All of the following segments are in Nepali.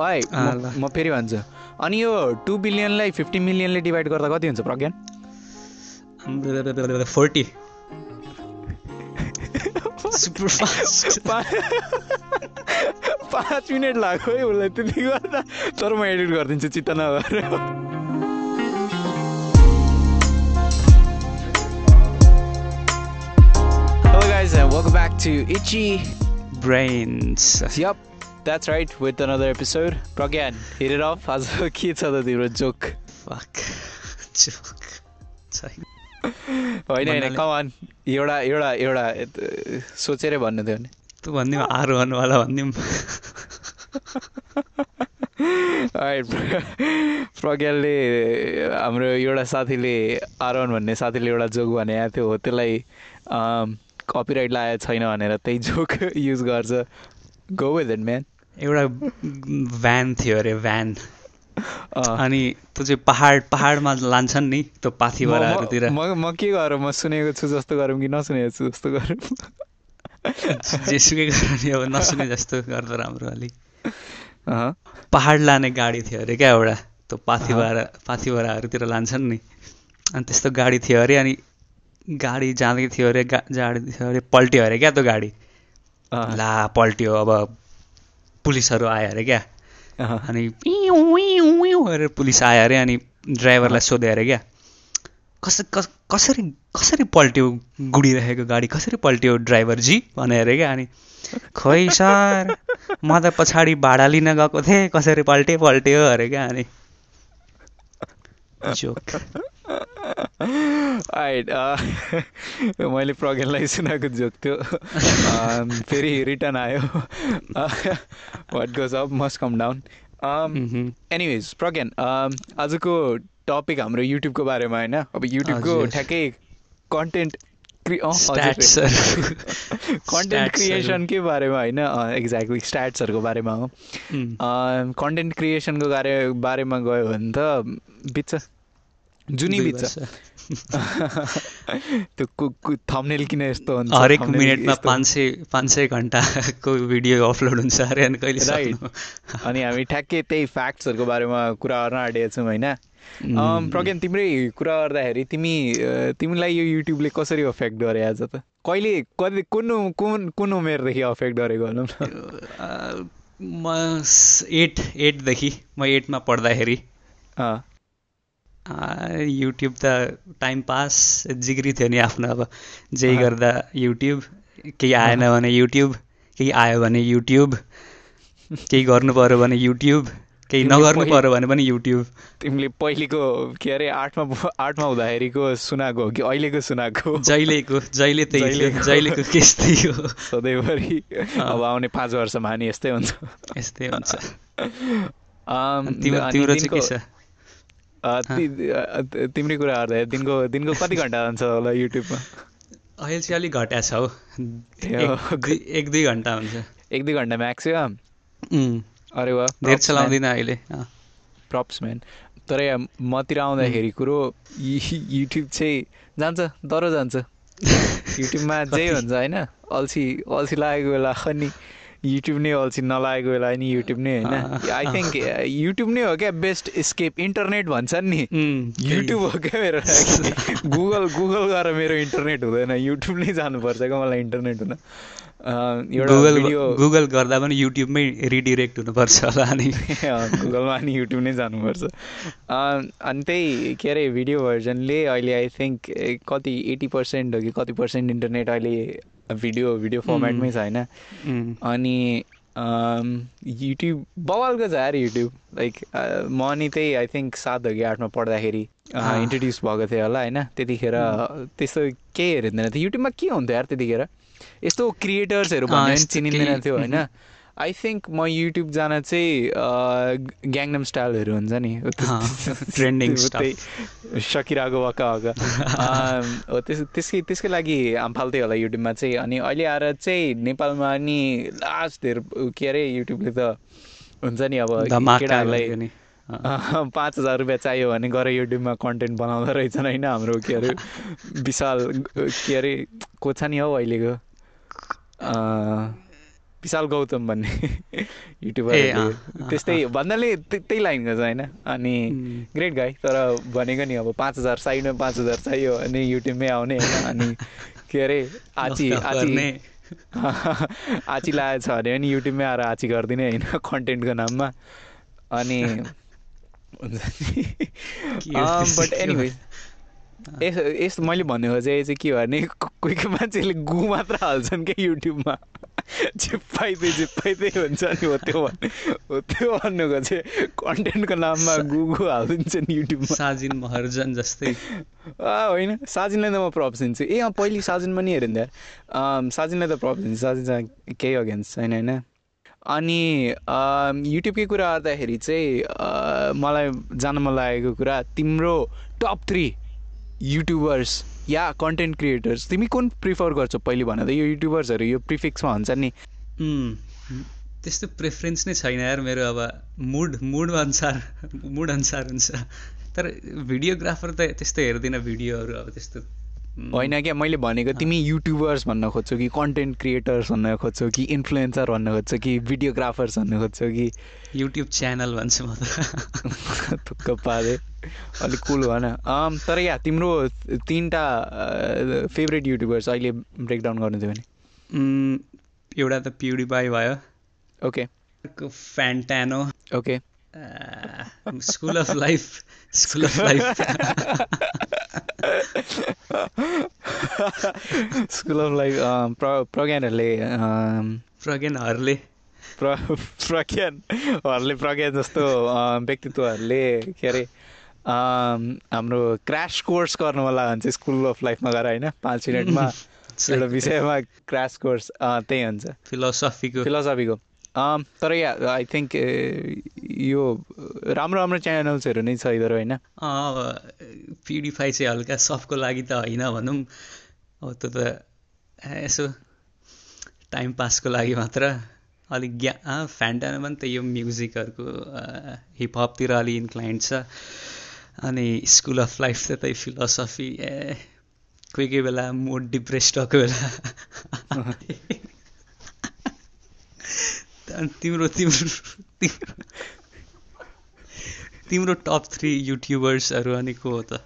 है। म फेरि भन्छु। अनि यो टु बिलियनलाई फिफ्टी मिलियनले डिभाइड गर्दा कति हुन्छ प्रज्ञान फोर्टी पाँच मिनट लाग्यो है उसलाई त्यति गर्दा। तर म एडिट गरिदिन्छु चित्त नगरेर Hello guys and welcome back to Itchy. Brains Yup, that's right with another episode. Pragyan, hit it off. आज के छ त तिम्रो जोक होइन होइन कमान एउटा एउटा एउटा सोचेरै भन्नु थियो भने तँ भनिदिउँ आरोहणवाला Alright, प्रज्ञालले हाम्रो एउटा साथीले आरोहण भन्ने साथीले एउटा जोक भनेको थियो हो त्यसलाई कपिराइट लागेको छैन भनेर त्यही जोक युज गर्छ गो विथ इट म्यान एउटा भ्यान थियो अरे भ्यान अनि त्यो चाहिँ पहाड पहाडमा लान्छन् नि त्यो पाथिभराहरूतिर म म के गरौँ? म सुनेको छु जस्तो गरौँ कि नसुनेको छु जस्तो गरौँ? जेसुकै गरेर नि अब नसुने जस्तो गर्दा राम्रो अलिक पहाड लाने गाडी थियो अरे क्या एउटा त्यो पाथिभरा पाथिभराहरूतिर लान्छन् नि। अनि त्यस्तो गाडी थियो अरे अनि गाडी जाँदै थियो अरे गा जाँदै थियो अरे पल्ट्यो अरे क्या त्यो गाडी। ला पल्ट्यो अब पुलिसहरू आयो अरे क्या? अनि गरेर पुलिस आयो अरे अनि ड्राइभरलाई सोध्यो अरे क्या? कस कस कसरी कसरी पल्ट्यो गुडिरहेको गाडी? कसरी पल्ट्यो ड्राइभरजी भने अरे क्या अनि खोइ सर म त पछाडि भाडा लिन गएको थिएँ कसरी पल्ट्यो पल्ट्यो अरे क्या अनि जोक Alright, अँ, मैले प्रज्ञानलाई सुनाएको जोक थियो अम्, फेरि रिटर्न आयो। What goes up must come down. Anyways Pragyan um, आजको टपिक हाम्रो युट्युबको बारेमा होइन? अब युट्युबको। ठ्याक्कै कन्टेन्ट कन्टेन्ट। क्रिएसनकै बारेमा होइन? एक्ज्याक्टली स्ट्याट्सहरूको बारेमा हो। कन्टेन्ट क्रिएसनको बारे बारेमा गयो भने त बित्छ जुनी बित्छ वर्ष। त्यो कु कु थम्नेल किन यस्तो हुन्छ? हरेक मिनटमा पाँच सय पाँच सय घन्टाको भिडियो अपलोड हुन्छ अरे अनि कहिले अनि हामी ठ्याक्कै त्यही फ्याक्ट्सहरूको बारेमा कुरा गर्न आँटेका छौँ होइन प्रज्ञान तिम्रै कुरा गर्दाखेरि तिमी तिमीलाई यो युट्युबले कसरी अफेक्ट गरे आज त? कहिले कति कुन कुन कुन उमेरदेखि अफेक्ट गरेको भनौँ न म स- एट एटदेखि म एटमा पढ्दाखेरि। युट्युब त टाइम पास जिग्री थियो नि आफ्नो अब। अँ। गर्दा युट्युब केही आएन भने युट्युब केही आयो भने युट्युब केही गर्नु पऱ्यो भने युट्युब केही नगर्नु पऱ्यो भने पनि युट्युब तिमीले पहिलेको के अरे आठमा आठमा हुँदाखेरिको सुनाएको हो कि अहिलेको सुनाएको? जहिलेको जहिले त्यही जहिलेको। केस त्यही हो सधैँभरि अब आउने पाँच वर्षमा नि यस्तै हुन्छ। यस्तै हुन्छ। तिम्रो चाहिँ के छ? तिम्रै कुरा गर्दा दिनको दिनको कति घन्टा जान्छ होला युट्युबमा? अहिले चाहिँ अलिक घट्या छ हौ। एक दुई घन्टा हुन्छ। एक दुई घन्टा म्याक्सिमम? अरे वा धेरै चलाउँदिनँ अहिले। प्रप्स म्यान तर यहाँ मतिर आउँदाखेरि कुरो युट्युब चाहिँ जान्छ डह्रो जान्छ। युट्युबमा जे हुन्छ होइन अल्छी अल्छी लागेको बेला अनि युट्युब नै अल्छी नलागेको बेला नि युट्युब नै होइन। आई थिङ्क युट्युब नै हो क्या बेस्ट स्केप इन्टरनेट भन्छन् नि। युट्युब हो क्या मेरो लागि गुगल गुगल गरेर मेरो इन्टरनेट हुँदैन युट्युब नै जानुपर्छ क्या मलाई इन्टरनेट हुन गुगल गुगल गर्दा पनि युट्युबमै रिडिरेक्ट हुनुपर्छ होला अनि। गुगलमा अनि युट्युब नै जानुपर्छ। अनि त्यही के अरे भिडियो भर्जनले अहिले आई थिङ्क कति एट्टी पर्सेन्ट हो कि कति पर्सेन्ट इन्टरनेट अहिले भिडियो भिडियो फर्मेटमै छ होइन अनि युट्युब बवालको छ यार युट्युब लाइक म अनि त्यही आई थिङ्क सात हो कि आठमा पढ्दाखेरि। इन्ट्रोड्युस भएको थियो होला होइन? त्यतिखेर त्यस्तो केही हेरिँदैन थियो। युट्युबमा के हुन्थ्यो यार त्यतिखेर? यस्तो क्रिएटर्सहरू भन्ने चिनिँदैन थियो होइन? आई थिङ्क म युट्युब जान चाहिँ ग्याङनम स्टाइलहरू हुन्छ नि. त्यही सकिरहेको वक्का अम, हो त्यस त्यसकै त्यसकै लागि हाम फाल्थ्यो होला युट्युबमा चाहिँ। अनि अहिले आएर चाहिँ नेपालमा नि लास्ट धेर के अरे युट्युबले त हुन्छ नि अब केटाहरूलाई पाँच हजार रुपियाँ चाहियो भने गएर युट्युबमा कन्टेन्ट बनाउँदो रहेछन् होइन हाम्रो के अरे विशाल के अरे को छ नि हौ अहिलेको। विशाल गौतम भन्ने युट्युबर त्यस्तै भन्नाले त्य- त्यही लाइनको छ होइन। अनि. ग्रेट गाई तर भनेको नि अब पाँच हजार साइडमा पाँच हजार चाहियो अनि युट्युबमै आउने होइन। अनि के अरे आची आची। आची लागेको छ भने पनि युट्युबमै आएर आची गरिदिने होइन कन्टेन्टको नाममा। अनि हुन्छ बट एनिवे यस यस्तो मैले भनेको चाहिँ चाहिँ के भने कोही कोही मान्छेले गु मात्र हाल्छन् क्या युट्युबमा। जे पाइदिए हुन्छ नि हो त्यो भन्- हो त्यो भन्नुको चाहिँ कन्टेन्टको नाममा गु गु हालिदिन्छन् युट्युबमा। साजिन महर्जन जस्तै। होइन साजिनलाई त म प्रप्स दिन्छु। ए अँ पहिले साजिनमा नि हेरेँ नि अम, साजिनलाई त प्रप्स दिन्छु। साजिन चाहिँ केही अगेन्स्ट छैन होइन। अनि युट्युबकै कुरा गर्दाखेरि चाहिँ मलाई जान मन लागेको कुरा तिम्रो टप थ्री। युट्युबर्स या कन्टेन्ट क्रिएटर्स तिमी कुन प्रिफर गर्छौ पहिले भन त यो युट्युबर्सहरू यो प्रिफिक्समा हुन्छ नि। त्यस्तो प्रेफरेन्स नै छैन यार मेरो अब। मुड मुड अनुसार मुड अनुसार हुन्छ। तर भिडियोग्राफर त त्यस्तो हेर्दिनँ भिडियोहरू अब त्यस्तो। होइन क्या? मैले भनेको तिमी युट्युबर्स भन्न खोज्छौ कि कन्टेन्ट क्रिएटर्स भन्न खोज्छौ कि इन्फ्लुएन्सर भन्न खोज्छौ कि भिडियोग्राफर्स भन्न खोज्छौ कि? युट्युब च्यानल भन्छु म त। थुक्क पारे अलिक कुल भन। अम, तर या तिम्रो तिनवटा फेभरेट युट्युबर्स अहिले ब्रेकडाउन गर्नु थियो भने? उम्, एउटा त प्युडिपाई भयो। Okay Fantano okay school of life school of life school of life प्र प्रज्ञानहरूले प्रज्ञानहरूले प्र प्रज्ञानहरूले प्रज्ञान जस्तो व्यक्तित्वहरूले के अरे हाम्रो क्रास कोर्स गर्नु होला भने चाहिँ स्कुल अफ लाइफमा गएर होइन पाँच मिनटमा एउटा विषयमा क्रास कोर्स त्यही हुन्छ फिलोसफीको फिलोसफीको तर या आई थिङ्क यो राम्रो राम्रो च्यानल्सहरू नै छ इधर होइन? प्युडिफाई चाहिँ हल्का सबको लागि त होइन भनौँ। अब त्यो त यसो टाइम पासको लागि मात्र अलिक ज्ञा अँ, फ्यान्टामा पनि त यो म्युजिकहरूको हिपहपतिर अलि इन्क्लाइन्ड छ। अनि स्कुल अफ लाइफ त त्यही फिलोसफी ए कोही कोही बेला मुड डिप्रेस भएको बेला। तिम्रो तिम्रो तिम्रो टप थ्री युट्युबर्सहरू अनि को हो त?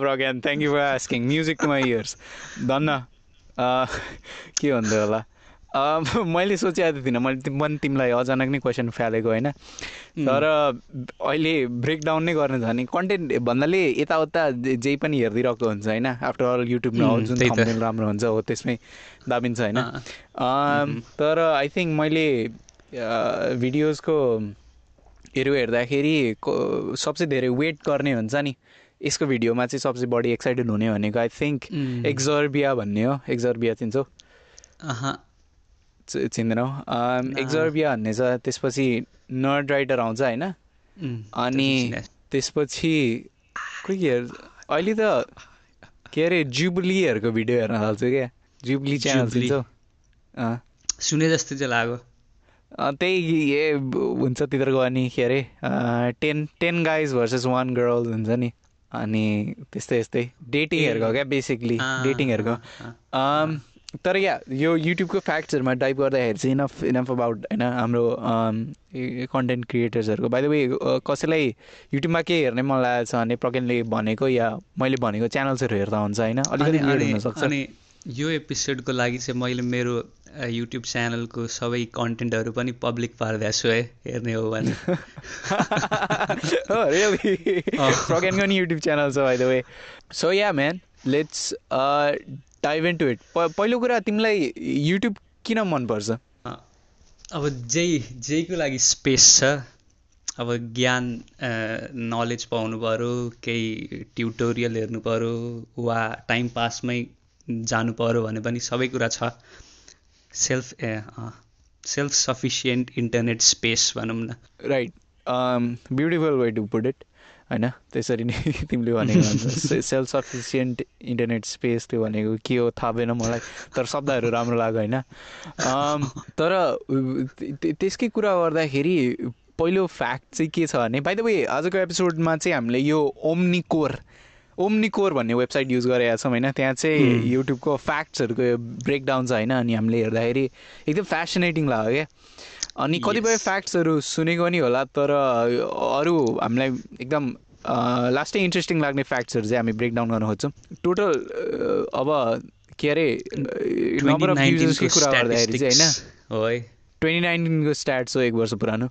Pragyan thank you for asking music my ears धन्न के भन्थ्यो होला? मैले सोचेको थिइनँ। मैले पनि तिमीलाई अचानक नै क्वेसन फ्यालेको होइन? तर अहिले ब्रेकडाउन नै गर्ने भने कन्टेन्ट भन्नाले यताउता जे- पनि हेरिदिइरहेको हुन्छ होइन? आफ्टर अल युट्युबमा जुन thumbnail राम्रो हुन्छ हो त्यसमै दाबिन्छ होइन? तर आई थिङ्क मैले भिडियोजको हेरु हेर्दाखेरि सबसे धेरै वेट गर्ने हुन्छ नि। यसको भिडियोमा चाहिँ सबसे बढी एक्साइटेड हुने भनेको आई थिङ्क एक्जर्बिया भन्ने हो। एक्जर्बिया चिन्छौ? चिन्दैनौ। एक्जर्बिया भन्ने छ त्यसपछि नर्ड राइटर आउँछ होइन? अनि त्यो त्यसपछि खोइ के अहिले त के अरे जुबलीहरूको भिडियो हेर्न थाल्छु क्या जुबली च्यानल। चिन्छौ? सुने जस्तो चाहिँ लाग्यो। त्यही ए हुन्छ तिनीहरूको अनि के अरे ten ten guys versus one girl हुन्छ नि। अनि त्यस्तै यस्तै डेटिङहरूको क्या बेसिकली डेटिङहरूको। तर या यो युट्युबको फ्याक्ट्सहरूमा टाइप गर्दाखेरि चाहिँ इनफ इनफ अबाउट होइन हाम्रो कन्टेन्ट क्रिएटर्सहरूको बाई द वे कसैलाई युट्युबमा के हेर्ने मन लागेको छ भने प्रज्ञानले भनेको या मैले भनेको च्यानल्सहरू हेर्दा हुन्छ होइन? अलिकति अनि यो एपिसोडको लागि चाहिँ मैले मेरो युट्युब च्यानलको सबै कन्टेन्टहरू पनि पब्लिक पारिदिएको छु है हेर्ने हो भने। Oh. Proggen पनि युट्युब च्यानल छ by the way so yeah man let's dive into it पहिलो कुरा तिमीलाई युट्युब किन मनपर्छ? अब जेही जेहीको लागि स्पेस छ। अब ज्ञान नलेज पाउनु पऱ्यो केही ट्युटोरियल हेर्नु पऱ्यो वा टाइम पासमै जानु पऱ्यो भने पनि सबै कुरा छ। Self a self sufficient internet space भनौँ न। Right beautiful way to put it होइन त्यसरी नै तिमीले भनेको सेल्फ सफिसियन्ट इन्टरनेट स्पेस त्यो भनेको के हो थाहा भएन मलाई तर शब्दहरू राम्रो लाग्यो होइन तर त्यसकै कुरा गर्दाखेरि पहिलो फ्याक्ट चाहिँ के छ भने बाई द वे आजको एपिसोडमा चाहिँ हामीले यो ओम्नी कोर ओम्निकोर भन्ने वेबसाइट युज गरेका छौँ होइन त्यहाँ चाहिँ. युट्युबको फ्याक्ट्सहरूको ब्रेकडाउन छ होइन अनि हामीले हेर्दाखेरि एकदम फेसिनेटिङ लाग्यो क्या अनि कतिपय. फ्याक्ट्सहरू सुनेको पनि होला तर अरू हामीलाई एकदम लास्टै इन्ट्रेस्टिङ लाग्ने फ्याक्ट्सहरू चाहिँ हामी ब्रेकडाउन गर्न खोज्छौँ। टोटल अब के अरे नम्बर अफ 2019 युजर्सकै को कुरा गर्दाखेरि चाहिँ होइन? ट्वेन्टी नाइन्टिनको स्ट्याट्स हो एक वर्ष पुरानो.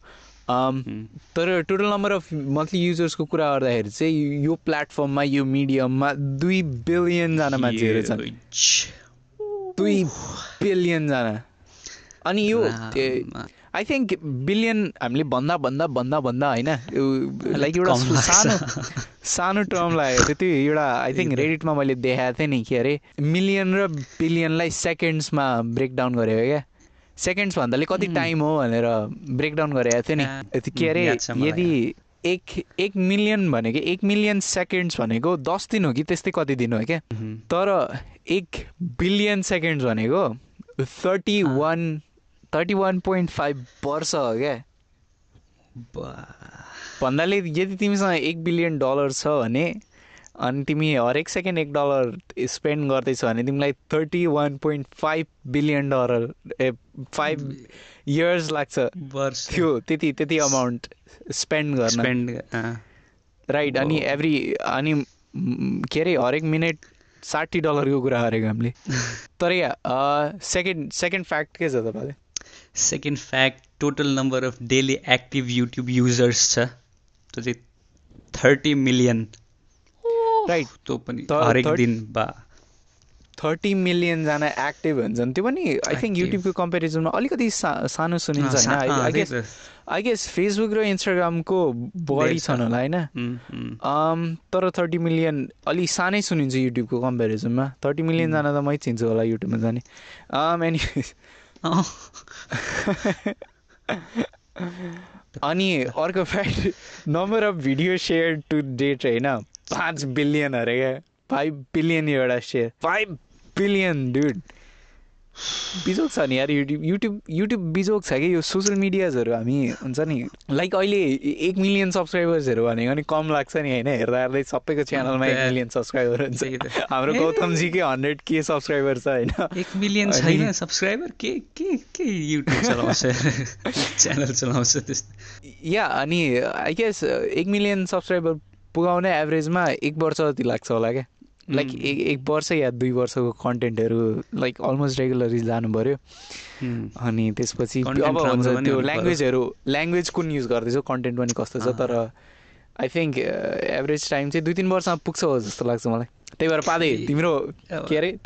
तर टोटल नम्बर अफ मन्थली युजर्सको कुरा गर्दाखेरि चाहिँ यो प्लेटफर्ममा यो मिडियममा दुई बिलियनजना मान्छेहरू छन्। दुई बिलियनजना अनि यो। आई थिङ्क बिलियन हामीले भन्दा भन्दा भन्दा भन्दा होइन लाइक एउटा। सानो सानो टर्म लागेको थियो त्यो एउटा आई थिङ्क। रेडिटमा मैले देखाएको थिएँ नि के अरे मिलियन र बिलियनलाई सेकेन्ड्समा ब्रेकडाउन गरेको क्या सेकेन्ड्स भन्दाले कति. टाइम हो भनेर ब्रेकडाउन गरेको थियो नि के अरे याद एक एक मिलियन भनेको एक मिलियन सेकेन्ड्स भनेको दस दिन हो कि त्यस्तै कति दिन हो क्या. तर एक बिलियन सेकेन्ड्स भनेको thirty one thirty one point five वर्ष हो क्या? भन्नाले यदि तिमीसँग एक बिलियन डलर छ भने अनि तिमी हरेक सेकेन्ड एक डलर स्पेन्ड गर्दैछौ भने तिमीलाई thirty one point five billion dollar a five years लाग्छ। वर्ष। थियो त्यति त्यति अमाउन्ट स्पेन्ड गर्न। स्पेन्ड राइट अनि एभ्री अनि के अरे हरेक मिनट साठी डलरको कुरा गरेको हामीले। तर या सेकेन्ड सेकेन्ड फ्याक्ट के छ तपाईँले? Second fact total number of daily active YouTube users छ। त्यो चाहिँ थर्टी मिलियन राइट त्यो पनि हरेक दिन बा। थर्टी मिलियनजना एक्टिभ हुन्छन्। त्यो पनि आई थिङ्क. युट्युबको कम्पेरिजनमा अलिकति सा सानो सुनिन्छ होइन? I guess. I guess Facebook र इन्स्टाग्रामको बढी। छन् होला होइन। अम, तर थर्टी मिलियन अलि सानै सुनिन्छ युट्युबको कम्पेरिजनमा थर्टी मिलियनजना त मै चिन्छु होला युट्युबमा जाने। Um, एनी अँ, अनि अर्को fact number of video share to date होइन पाँच बिलियन अरे क्या? फाइभ बिलियन एउटा सेयर फाइभ बिलियन डुड बिजोक छ नि यार युट्युब युट्युब युट्युब बिजोक छ कि? यो सोसियल मिडियाजहरू हामी हुन्छ नि लाइक अहिले एक मिलियन सब्सक्राइबर्सहरू भनेको नि कम लाग्छ नि होइन? हेर्दा हेर्दै सबैको च्यानलमा एक मिलियन सब्सक्राइबर हुन्छ। हाम्रो। गौतमजीकै हन्ड्रेड के सब्सक्राइबर छ होइन? एक मिलियन छैन? सब्सक्राइबर के के के युट्युब चलाउँछ? च्यानल चलाउँछ त्यस्तो। या अनि आई गेस एक मिलियन सब्सक्राइबर पुगाउने एभरेजमा एक वर्ष जति लाग्छ होला क्या? Like Mm. एक एक वर्ष या दुई वर्षको कन्टेन्टहरू लाइक अलमोस्ट रेगुलरली जानु पऱ्यो। उम्, अनि त्यसपछि अब हुन्छ त्यो ल्याङ्ग्वेजहरू ल्याङ्ग्वेज कुन युज गर्दैछौ कन्टेन्ट पनि कस्तो छ। तर आई थिङ्क एभरेज टाइम चाहिँ दुई तिन वर्षमा पुग्छ हो जस्तो लाग्छ मलाई। त्यही भएर पाँदै तिम्रो अब- के अरे?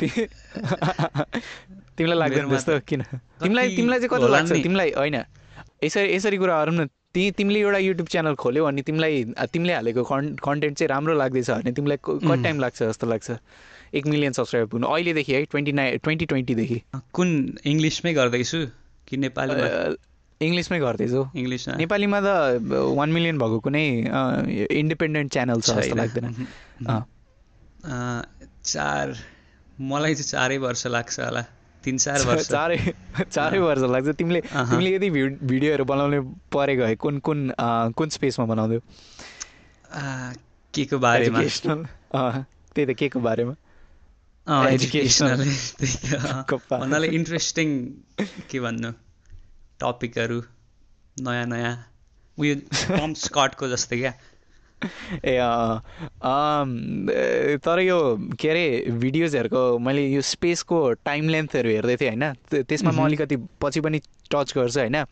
तिमीलाई लाग्दैन मेरोमा त्यस्तो त किन तिमीलाई तिमीलाई चाहिँ कस्तो लाग्छ। तिमीलाई होइन यसरी यसरी कुरा गरौँ न ति तिमीले एउटा युट्युब च्यानल खोल्यौ अनि तिमीलाई तिमीले हालेको कन् कन्टेन्ट चाहिँ राम्रो लाग्दैछ भने तिमीलाई कति. टाइम लाग्छ जस्तो लाग्छ? एक मिलियन सब्सक्राइबर पुग्नु। अहिलेदेखि है ट्वेन्टी नाइन ट्वेन्टी ट्वेन्टीदेखि कुन इङ्ग्लिसमै गर्दैछु कि नेपालीमा? इङ्ग्लिसमै गर्दैछौ। इङ्ग्लिसमा? नेपालीमा त वान मिलियन भएको कुनै इन्डिपेन्डेन्ट च्यानल छ जस्तो। लाग्दैन। चार मलाई चाहिँ चारै वर्ष लाग्छ होला। तिन चार वर्ष। चारै चारै वर्ष लाग्छ। तिमीले। तिमीले यदि भिड- भिडियोहरू बनाउने परेको भए कुन कुन कुन स्पेसमा बनाउँथ्यौ अँ, के को बारेमा? एजुकेसनल त्यही त के को बारेमा। कप्पा। भन्नाले इन्ट्रेस्टिङ के भन्नु? टपिकहरू नयाँ नयाँ। उयो टम स्कटको जस्तै क्या? ए तर यो के अरे भिडियोजहरूको मैले यो स्पेसको टाइम लेन्थहरू हेर्दै थिएँ होइन? त्य- त्यसमा म। अलिकति पछि पनि टच गर्छु होइन?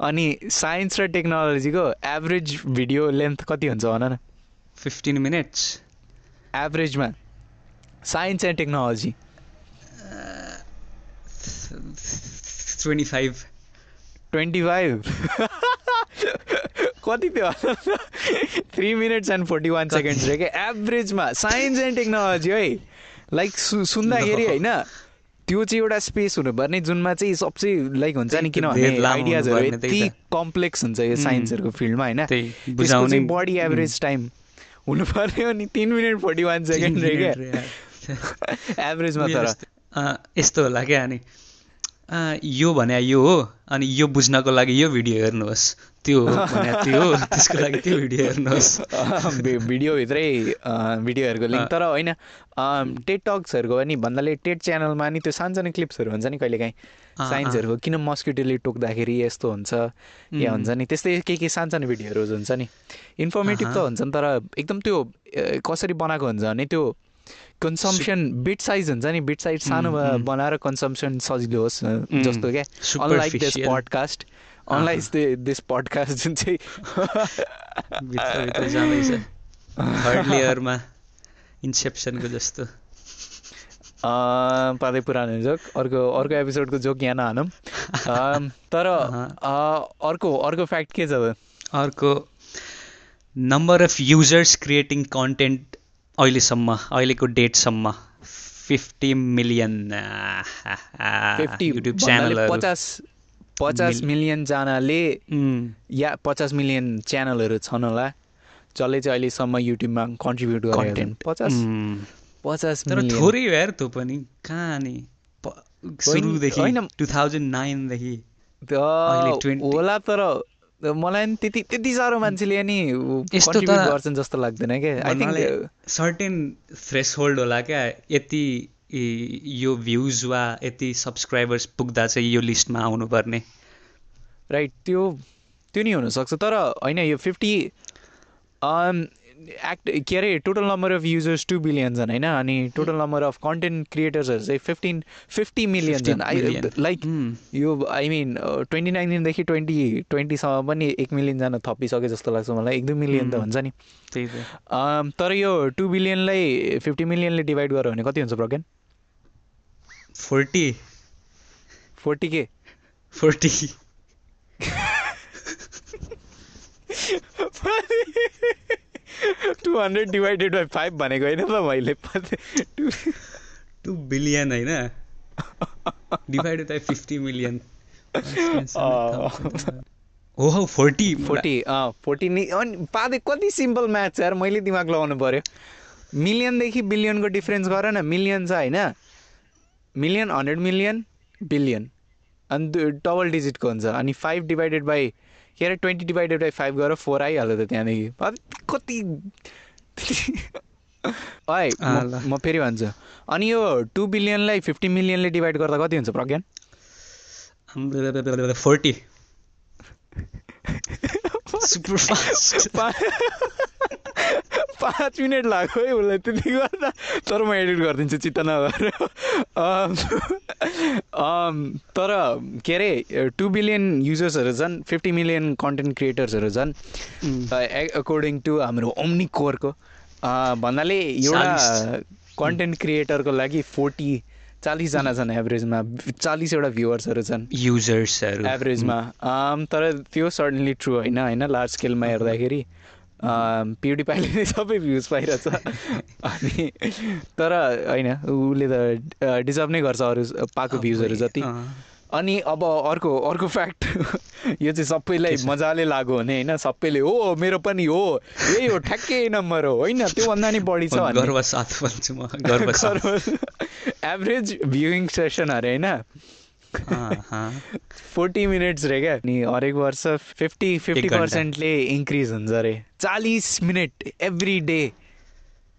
अनि साइन्स र टेक्नोलोजीको एभरेज भिडियो लेन्थ कति हुन्छ भन न? Fifteen minutes. एभरेजमा। Science and technology. Twenty five. Twenty five? कति थियो three minutes and forty one कति? सेकेन्ड्स रे क्या एभरेजमा साइन्स एन्ड टेक्नोलोजी है लाइक सु सुन्दाखेरि। होइन त्यो चाहिँ एउटा स्पेस हुनुपर्ने जुनमा चाहिँ सबसे लाइक हुन्छ नि किनभने आइडियाजहरू यति। कम्प्लेक्स हुन्छ यो. साइन्सहरूको फिल्डमा होइन? बुझाउने। बडी एभरेज टाइम हुनुपर्ने हो नि तिन मिनट फोर्टी वान सेकेन्ड रे क्या एभरेजमा तर। यस्तो होला क्या अनि। यो भने यो हो अनि यो बुझ्नको लागि यो भिडियो हेर्नुहोस्। त्यो त्यो त्यसको लागि त्यो भिडियो हेर्नुहोस् भिडियोभित्रै भिडियोहरूको लिङ्क। तर होइन टेट टक्सहरूको पनि भन्नाले टेट च्यानलमा नि त्यो सानसानो क्लिप्सहरू हुन्छ नि कहिलेकाहीँ साइन्सहरूको किन मस्किटोले टोक्दाखेरि यस्तो हुन्छ या हुन्छ नि त्यस्तै के के सानसानो भिडियोहरू हुन्छ नि इन्फर्मेटिभ त। हुन्छ नि तर एकदम त्यो कसरी बनाएको हुन्छ भने त्यो कन्सम्सन बिट साइज हुन्छ नि बिट साइज सानो। बनाएर कन्सम्सन सजिलो होस् जस्तो क्या unlike this. Podcast unlike this podcast जुन चाहिँ थर्ड लेयरमा इन्सेप्सनको जस्तो। पाँदै पुरानो जोक। अर्को अर्को एपिसोडको जोक यहाँ नहानौँ। तर अर्को अर्को फ्याक्ट के छ त? अर्को number of users creating content अहिलेसम्म अहिलेको डेटसम्म फिफ्टी मिलियन फिफ्टी युट्युब च्यानलहरू पचास पचास मिल- मिलियनजनाले या पचास मिलियन च्यानलहरू छन् होला जसले चाहिँ अहिलेसम्म युट्युबमा कन्ट्रिब्युट कन्टेन्ट पचास पचास तर थोरै हो यार त्यो पनि कहाँ नि सुरुदेखि होइन। टु थाउजन्ड नाइनदेखि त अहिले 20 होला तर मलाई नि त्यति त्यति साह्रो मान्छेले नि यस्तो गर्छन् जस्तो लाग्दैन क्या। I think certain threshold होला क्या यति यो भ्युज वा यति सब्सक्राइबर्स पुग्दा चाहिँ यो लिस्टमा आउनुपर्ने। राइट त्यो त्यो नि हुनसक्छ। तर होइन यो फिफ्टी एक्ट के अरे total number of users two billion छन् होइन? अनि टोटल नम्बर अफ कन्टेन्ट क्रिएटर्सहरू चाहिँ फिफ्टिन फिफ्टी मिलियन 50 छन्. लाइक यो आई मिन ट्वेन्टी नाइन्टिनदेखि ट्वेन्टी ट्वेन्टीसम्म पनि एक मिलियनजना थपिसके जस्तो लाग्छ मलाई। एक दुई मिलियन त उम्. हुन्छ नि। अम, तर यो टु बिलियनलाई फिफ्टी मिलियनले डिभाइड गर्यो भने कति हुन्छ प्रज्ञान फोर्टी। फोर्टी के? Forty. Two hundred divided by five भनेको होइन त मैले टु टु बिलियन होइन? डिभाइडेड बाई फिफ्टी मिलियन हो हौ फोर्टी फोर्टी अँ फोर्टी नि अनि पाँदै कति सिम्पल म्याथ छ यार? मैले दिमाग लगाउनु पऱ्यो मिलियनदेखि बिलियनको डिफ्रेन्स गर न। मिलियन छ होइन? मिलियन हन्ड्रेड मिलियन बिलियन अनि दु- डबल डिजिटको हुन्छ अनि फाइभ डिभाइडेड बाई के अरे ट्वेन्टी डिभाइडेड बाई फाइभ गरेर फोर आइहाल्यो त त्यहाँदेखि कति है। म फेरि भन्छु अनि यो टु बिलियनलाई फिफ्टी मिलियनले डिभाइड गर्दा कति हुन्छ प्रज्ञान फोर्टी सुपर फास्ट पा- पाँच मिनट लाग्यो है उसलाई त्यति गर्दा। तर म एडिट गरिदिन्छु चित्त अम, तर के अरे टु बिलियन युजर्सहरू छन् फिफ्टी मिलियन कन्टेन्ट क्रिएटर्सहरू छन्। अकर्डिङ टु हाम्रो ओम्नी कोरको भन्नाले एउटा कन्टेन्ट क्रिएटरको लागि फोर्टी चालिसजना छन् एभरेजमा चालिसवटा भ्युवर्सहरू छन्। युजर्सहरू। एभरेजमा। तर त्यो सर्टनली ट्रु होइन होइन लार्ज स्केलमा हेर्दाखेरि। प्युडिपाईले नै सबै भ्युज पाइरहेछ। अनि तर होइन उसले त डिजर्भ नै गर्छ अरू पाएको भ्युजहरू जति। अनि अब अर्को अर्को फ्याक्ट यो चाहिँ सबैलाई? मजाले लाग्यो भने होइन? सबैले हो मेरो पनि हो यही हो ठ्याक्कै नम्बर हो होइन? त्योभन्दा नि बढी छ एभरेज भ्युइङ सेसन अरे होइन। फोर्टी मिनट्स रे क्या अनि हरेक वर्ष फिफ्टी फिफ्टी। पर्सेन्टले इन्क्रिज हुन्छ अरे चालिस minute every day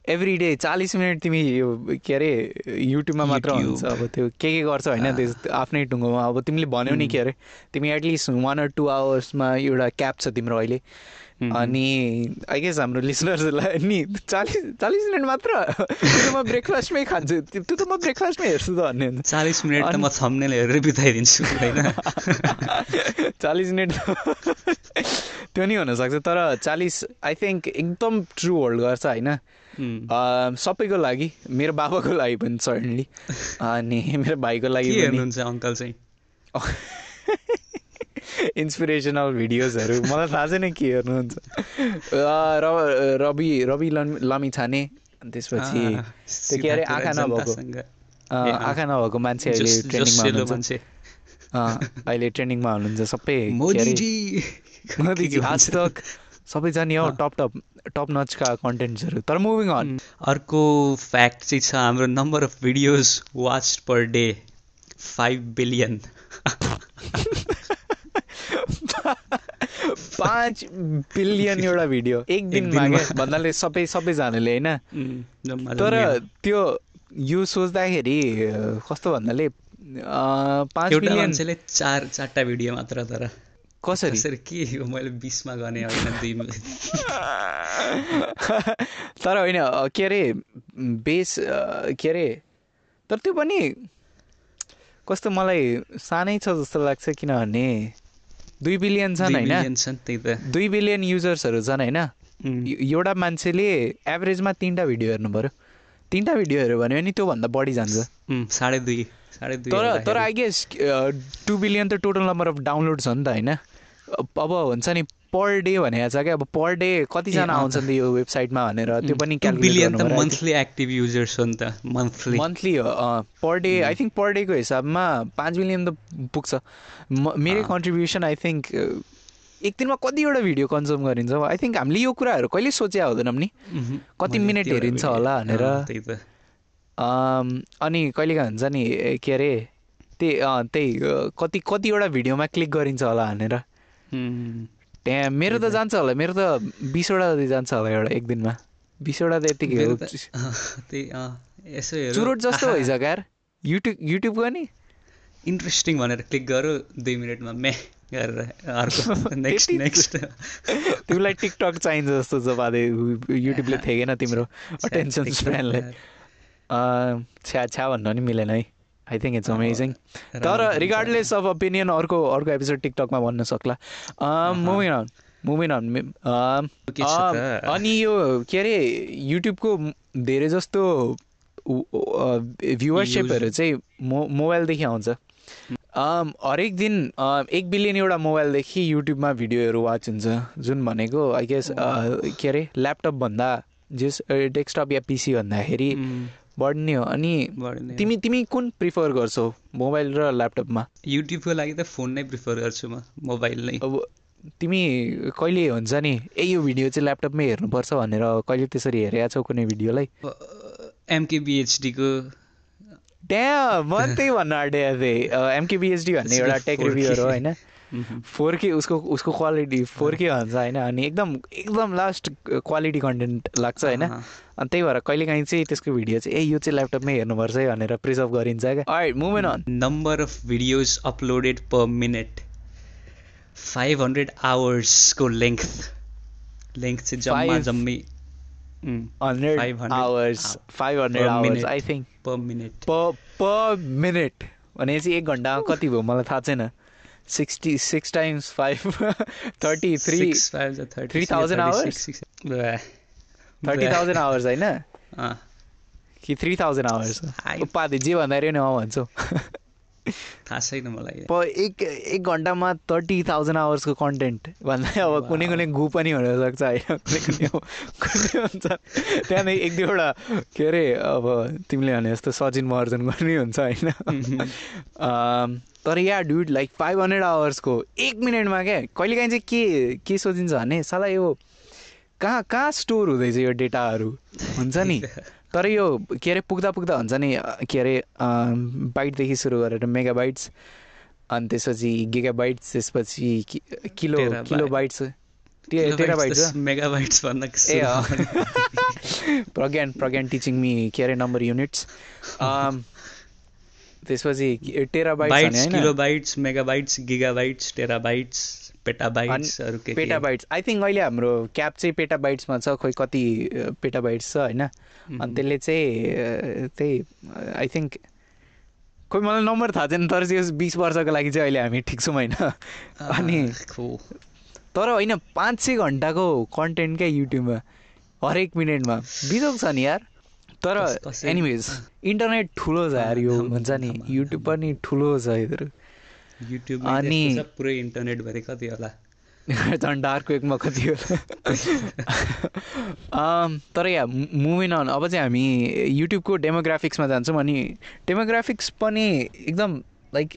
every day चालिस मिनट तिमी यो के अरे युट्युबमा मात्र। हुन्छ अब त्यो के के गर्छ होइन त्यो आफ्नै टुङ्गोमा अब तिमीले भन्यौ नि के अरे तिमी at least one or two आवर्समा एउटा क्याप छ तिम्रो अहिले. अनि आई गेस हाम्रो लिसनर्सहरूलाई नि चालिस चालिस मिनट मात्र त्यो त म ब्रेकफास्टमै खान्छु। त्यो त म ब्रेकफास्टमै हेर्छु त भन्ने हुन्छ। चालिस मिनट त म थम्नेल हेरेर बिताइदिन्छु होइन? चालिस मिनट त्यो नि हुनसक्छ। तर चालिस आई थिङ्क एकदम ट्रु होल्ड गर्छ होइन? अम, सबैको लागि मेरो बाबाको लागि पनि सर्टनली अनि मेरो भाइको लागि हेर्नुहुन्छ अङ्कल चाहिँ? इन्सपिरेसनल भिडियोजहरू मलाई थाहा छैन के हेर्नुहुन्छ। र रवि रवि लम- लमी छाने अनि त्यसपछि त्यो के अरे आँखा नभएको। आँखा नभएको मान्छे अहिले जसिलो हुनुहुन्छ। अहिले ट्रेन्डिङमा हुनुहुन्छ सबै। आज तक सबैजना नि हौ। टप टप टप नचका कन्टेन्ट्सहरू तर मुभिङ अन अर्को फ्याक्ट चाहिँ छ हाम्रो number of videos watch per day five billion पाँच बिलियन एउटा भिडियो। एक दिनमा। भन्नाले सबै सबैजनाले होइन? तर। त्यो यो सोच्दाखेरि कस्तो भन्नाले पाँच मान्छेले चार चारवटा भिडियो मात्र तर कसरी? कसरी के हो? मैले बिसमा गर्ने होइन दुई तर होइन के अरे बेस के अरे तर त्यो पनि कस्तो मलाई सानै छ जस्तो लाग्छ किनभने दुई बिलियन छन् होइन? दुई बिलियन युजर्सहरू छन् होइन? एउटा मान्छेले एभरेजमा तिनवटा भिडियो हेर्नु पऱ्यो तिनवटा भिडियो हेऱ्यो भने पनि त्योभन्दा बढी जान्छ। साढे दुई साढे दुई तर तर। आई गेस टु बिलियन त टोटल नम्बर अफ डाउनलोड छ नि त होइन? अब अब हुन्छ नि पर डे भनेको छ क्या? अब पर डे कतिजना। आउँछन् यो वेबसाइटमा भनेर? त्यो पनि बिलियन त क्यालकुलेट मन्थली एक्टिभ युजर्स हो नि त मन्थली मन्थली हो per day I think per डेको हिसाबमा पाँच मिलियन त पुग्छ। मेरै। कन्ट्रिब्युसन आई थिङ्क एक दिनमा कतिवटा भिडियो कन्ज्युम गरिन्छ? आई थिङ्क हामीले यो कुराहरू कहिले सोचे हुँदैनौँ नि? कति मिनट हेरिन्छ होला भनेर। अनि कहिलेकाहीँ हुन्छ नि के अरे त्यही त्यही कति कतिवटा भिडियोमा क्लिक गरिन्छ होला भनेर। त्यहाँ मेरो त। जान्छ होला मेरो त बिसवटा जति जान्छ होला एउटा एक दिनमा। बिसवटा त यतिकै हो। त्यही यसो चुरोट जस्तो भइसक्यो यार। युट्युब युट्युबको नि इन्ट्रेस्टिङ भनेर क्लिक गरौँ दुई मिनटमा मे गरेर अर्को नेक्स्ट नेक्स्ट तिमीलाई टिकटक चाहिन्छ जस्तो बाधे युट्युबले थेगेन तिम्रो अटेन्सन स्प्यानलाई छ्या छ्या भन्नु नि मिलेन है। आई थिङ्क इट्स अमेजिङ तर रिगार्डलेस अफ ओपिनियन अर्को अर्को एपिसोड टिकटकमा भन्न सक्ला। Moving on moving on? अनि यो के अरे युट्युबको धेरै जस्तो भ्युवरसिपहरू चाहिँ मो मोबाइलदेखि आउँछ। अम, हरेक दिन अ, एक बिलियन एउटा मोबाइलदेखि युट्युबमा भिडियोहरू वाच हुन्छ। जुन भनेको आई गेस के अरे ल्यापटपभन्दा जस डेस्कटप या पिसी भन्दाखेरि बढ्ने हो। अनि तिमी तिमी कुन प्रिफर गर्छौ मोबाइल र ल्यापटपमा? युट्युबको लागि त फोन नै प्रिफर गर्छु म मोबाइल नै। अब तिमी कहिले हुन्छ नि ए यो भिडियो चाहिँ ल्यापटपमै हेर्नुपर्छ भनेर कहिले त्यसरी हेरेका छौ कुनै भिडियोलाई? एमकेबिएचडीको त्यहाँ म त्यही भन्न आँटेको थिएँ। एमकेबिएचडी भन्ने एउटा टेक 4K. रिभ्यूहरू होइन? फोर के उसको उसको क्वालिटी फोर के भन्छ होइन? अनि एकदम एकदम लास्ट क्वालिटी कन्टेन्ट लाग्छ होइन? अनि त्यही भएर कहिलेकाहीँ चाहिँ त्यसको भिडियो चाहिँ ए यो चाहिँ ल्यापटपमै हेर्नुपर्छ है भनेर प्रिजर्भ गरिन्छ क्या। Movement on number of videos uploaded per minute five hundred आवर्सको length length चाहिँ जम्मा जम्मी hundred 500 hours. Five hundred hours. I think per minute per per minute भनेपछि एक घन्टामा कति भयो? मलाई थाहा छैन। Sixty six times five thirty three three thousand hours? Thirty thousand hours होइन कि थ्री थाउजन्ड आवर्स आई- उपाधि जे भन्दाखेरि नि अँ भन्छौ थाहा छैन मलाई प एक एक घन्टामा थर्टी थाउजन्ड आवर्सको कन्टेन्ट भन्दा अब कुनै कुनै गु पनि हुनसक्छ होइन कुनै कुनै हुन्छ त्यहाँदेखि एक दुईवटा के अरे अब तिमीले भने जस्तो सचिन महर्जन गर्ने हुन्छ होइन तर yeah dude like five hundred आवर्सको एक मिनटमा क्या? कहिलेकाहीँ चाहिँ के के सोचिन्छ भने साला यो कहाँ कहाँ स्टोर हुँदैछ यो डेटाहरू हुन्छ नि? तर यो के अरे पुग्दा पुग्दा हुन्छ नि के अरे बाइटदेखि सुरु गरेर मेगा बाइट्स अनि त्यसपछि गिगा बाइट्स त्यसपछि kilo. Kilobytes ah Pragyan Pragyan teaching me के अरे नम्बर युनिट्स त्यसपछि टेरा बाइट्स बाइट्स होइन? Kilobytes megabytes gigabytes terabytes पेटाबाइट्सहरू के पेटा बाइट्स आई थिङ्क अहिले हाम्रो क्याप चाहिँ पेटा बाइट्समा छ खोइ कति पेटा बाइट्स छ होइन? अनि त्यसले चाहिँ त्यही आई थिङ्क खोइ मलाई नम्बर थाहा छैन तर चाहिँ बिस वर्षको लागि चाहिँ अहिले हामी ठिक छौँ होइन? अनि तर होइन पाँच सय घन्टाको कन्टेन्ट क्या युट्युबमा हरेक मिनटमा। बिजोग छ नि यार? तर एनिवेज इन्टरनेट ठुलो छ यार यो हुन्छ नि। युट्युब पनि ठुलो छ यिनीहरू। युट्युब अनि- पुरै इन्टरनेटभरि कति होला। झन् डार्क वेकमा कति हो अम, तर या मुभिङ अन अब चाहिँ हामी युट्युबको डेमोग्राफिक्समा जान्छौँ अनि डेमोग्राफिक्स पनि एकदम लाइक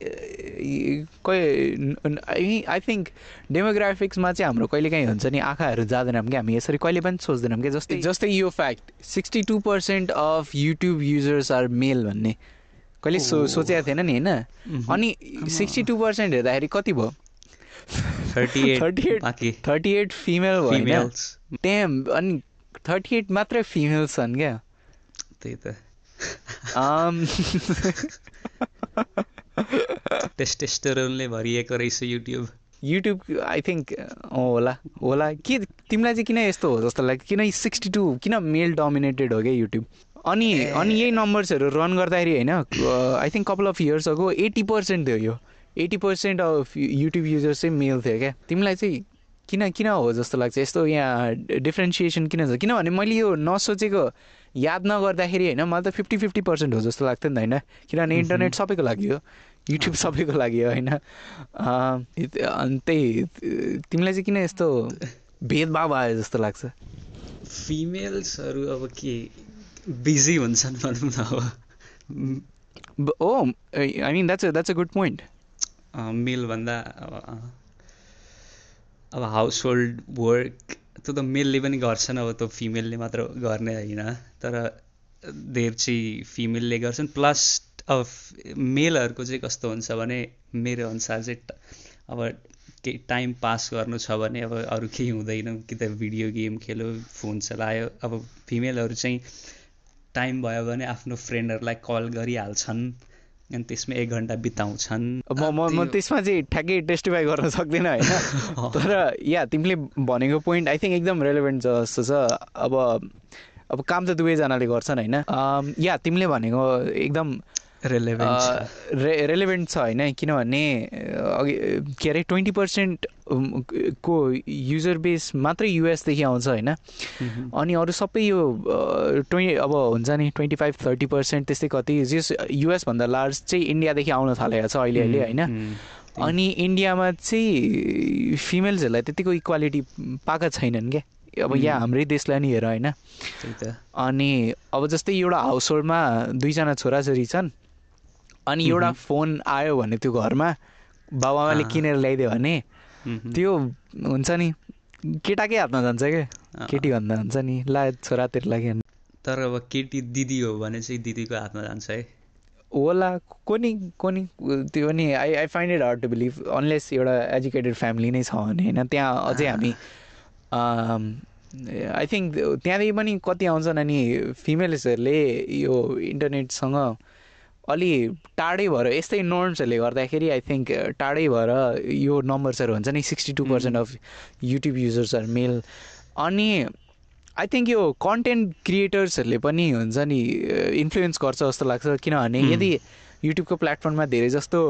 कोही आई थिङ्क डेमोग्राफिक्समा चाहिँ हाम्रो कहिलेकाहीँ हुन्छ नि आँखाहरू जाँदैनौँ कि हामी। यसरी कहिले पनि सोच्दैनौँ कि जस्तै जस्तै यो fact sixty two percent of YouTube users are male भन्ने। कहिले सो ओ। सोचेको थिएन नि होइन? मह्म। अनि सिक्सटी टू पर्सेन्ट हेर्दाखेरि कति भयो? थर्टी एट 38 बाँकी। थर्टी एट फिमेल भयो होइन? फिमेल्स टेम अनि थर्टी एट मात्रै फिमेल्स छन् क्या। त्यही त। आम, टेस्टेस्टोरोनले भरिएको रहेछ युट्युब युट्युब आई थिङ्क होला होला। के तिमीलाई चाहिँ किन यस्तो हो जस्तो लाग्यो? किन सिक्सटी टू किन मेल डोमिनेटेड हो क्या युट्युब अनि अनि यही नम्बर्सहरू रन गर्दाखेरि होइन I think couple of years ago eighty percent थियो यो। Eighty percent of YouTube users चाहिँ मेल थियो क्या। तिमीलाई चाहिँ किन किन हो जस्तो लाग्छ? यस्तो यहाँ डिफ्रेन्सिएसन किन छ? किनभने मैले यो नसोचेको याद नगर्दाखेरि होइन मलाई त फिफ्टी फिफ्टी पर्सेन्ट हो जस्तो लाग्थ्यो नि त होइन। किनभने इन्टरनेट सबैको लागि हो। युट्युब सबैको लागि हो होइन? अनि त्यही तिमीलाई चाहिँ किन यस्तो भेदभाव आयो जस्तो लाग्छ? फिमेल्सहरू अब के बिजी हुन्छन् भनौँ न अब। ओ I mean that's that's a good point मेलभन्दा अब हाउस होल्ड वर्क त्यो त मेलले पनि गर्छन् अब त्यो फिमेलले मात्र गर्ने होइन। तर धेर चाहिँ फिमेलले गर्छन् प्लस अब मेलहरूको चाहिँ कस्तो हुन्छ भने मेरो अनुसार चाहिँ अब केही टाइम पास गर्नु छ भने अब अरू केही हुँदैन। कि त भिडियो गेम खेल्यो फोन चलायो। अब फिमेलहरू चाहिँ टाइम भयो भने आफ्नो फ्रेन्डहरूलाई कल गरिहाल्छन् अनि त्यसमा एक घन्टा बिताउँछन्। म म म त्यो- त्यसमा चाहिँ ठ्याक्कै टेस्टिफाई गर्न सक्दिनँ होइन। तर या तिमीले भनेको पोइन्ट आई थिङ्क एकदम रेलेभेन्ट छ जस्तो छ। अब अब काम त दुवैजनाले गर्छन् होइन। या तिमीले भनेको एकदम रेलेभेन्ट रे रेलेभेन्ट छ होइन किनभने अघि के अरे ट्वेन्टी पर्सेन्ट को युजर बेस मात्रै युएसदेखि आउँछ होइन। अनि अरू सबै यो ट्वेन्टी अब हुन्छ नि ट्वेन्टी फाइभ थर्टी पर्सेन्ट त्यस्तै कति जस युएसभन्दा लार्ज चाहिँ इन्डियादेखि आउन थालेको छ अहिले अहिले होइन। अनि इन्डियामा चाहिँ फिमेल्सहरूलाई त्यतिको इक्वालिटी पाएका छैनन् क्या अब यहाँ. हाम्रै देशलाई नि हेर होइन अनि अब जस्तै एउटा हाउस होल्डमा दुईजना छोराछोरी छन् अनि एउटा। फोन आयो भने त्यो घरमा बाबाआमाले। किनेर ल्याइदियो भने। त्यो हुन्छ नि केटाकै हातमा जान्छ क्या केटी भन्दा हुन्छ नि ला छोरा तेरो लागि। तर अब केटी दिदी हो भने चाहिँ दिदीको हातमा जान्छ है होला को नि को नि त्यो पनि I I find it hard to believe unless एउटा एजुकेटेड फ्यामिली नै छ भने होइन त्यहाँ अझै हामी आई थिङ्क त्यहाँदेखि पनि कति आउँछन् अनि फिमेल्सहरूले यो इन्टरनेटसँग अलि टाढै भएर यस्तै नर्म्सहरूले गर्दाखेरि आई थिङ्क टाढै भएर यो नम्बर्सहरू हुन्छ नि sixty two percent of YouTube युजर्सहरू male अनि आई थिङ्क यो कन्टेन्ट क्रिएटर्सहरूले पनि हुन्छ नि इन्फ्लुएन्स गर्छ जस्तो लाग्छ किनभने. यदि युट्युबको प्लेटफर्ममा धेरै जस्तो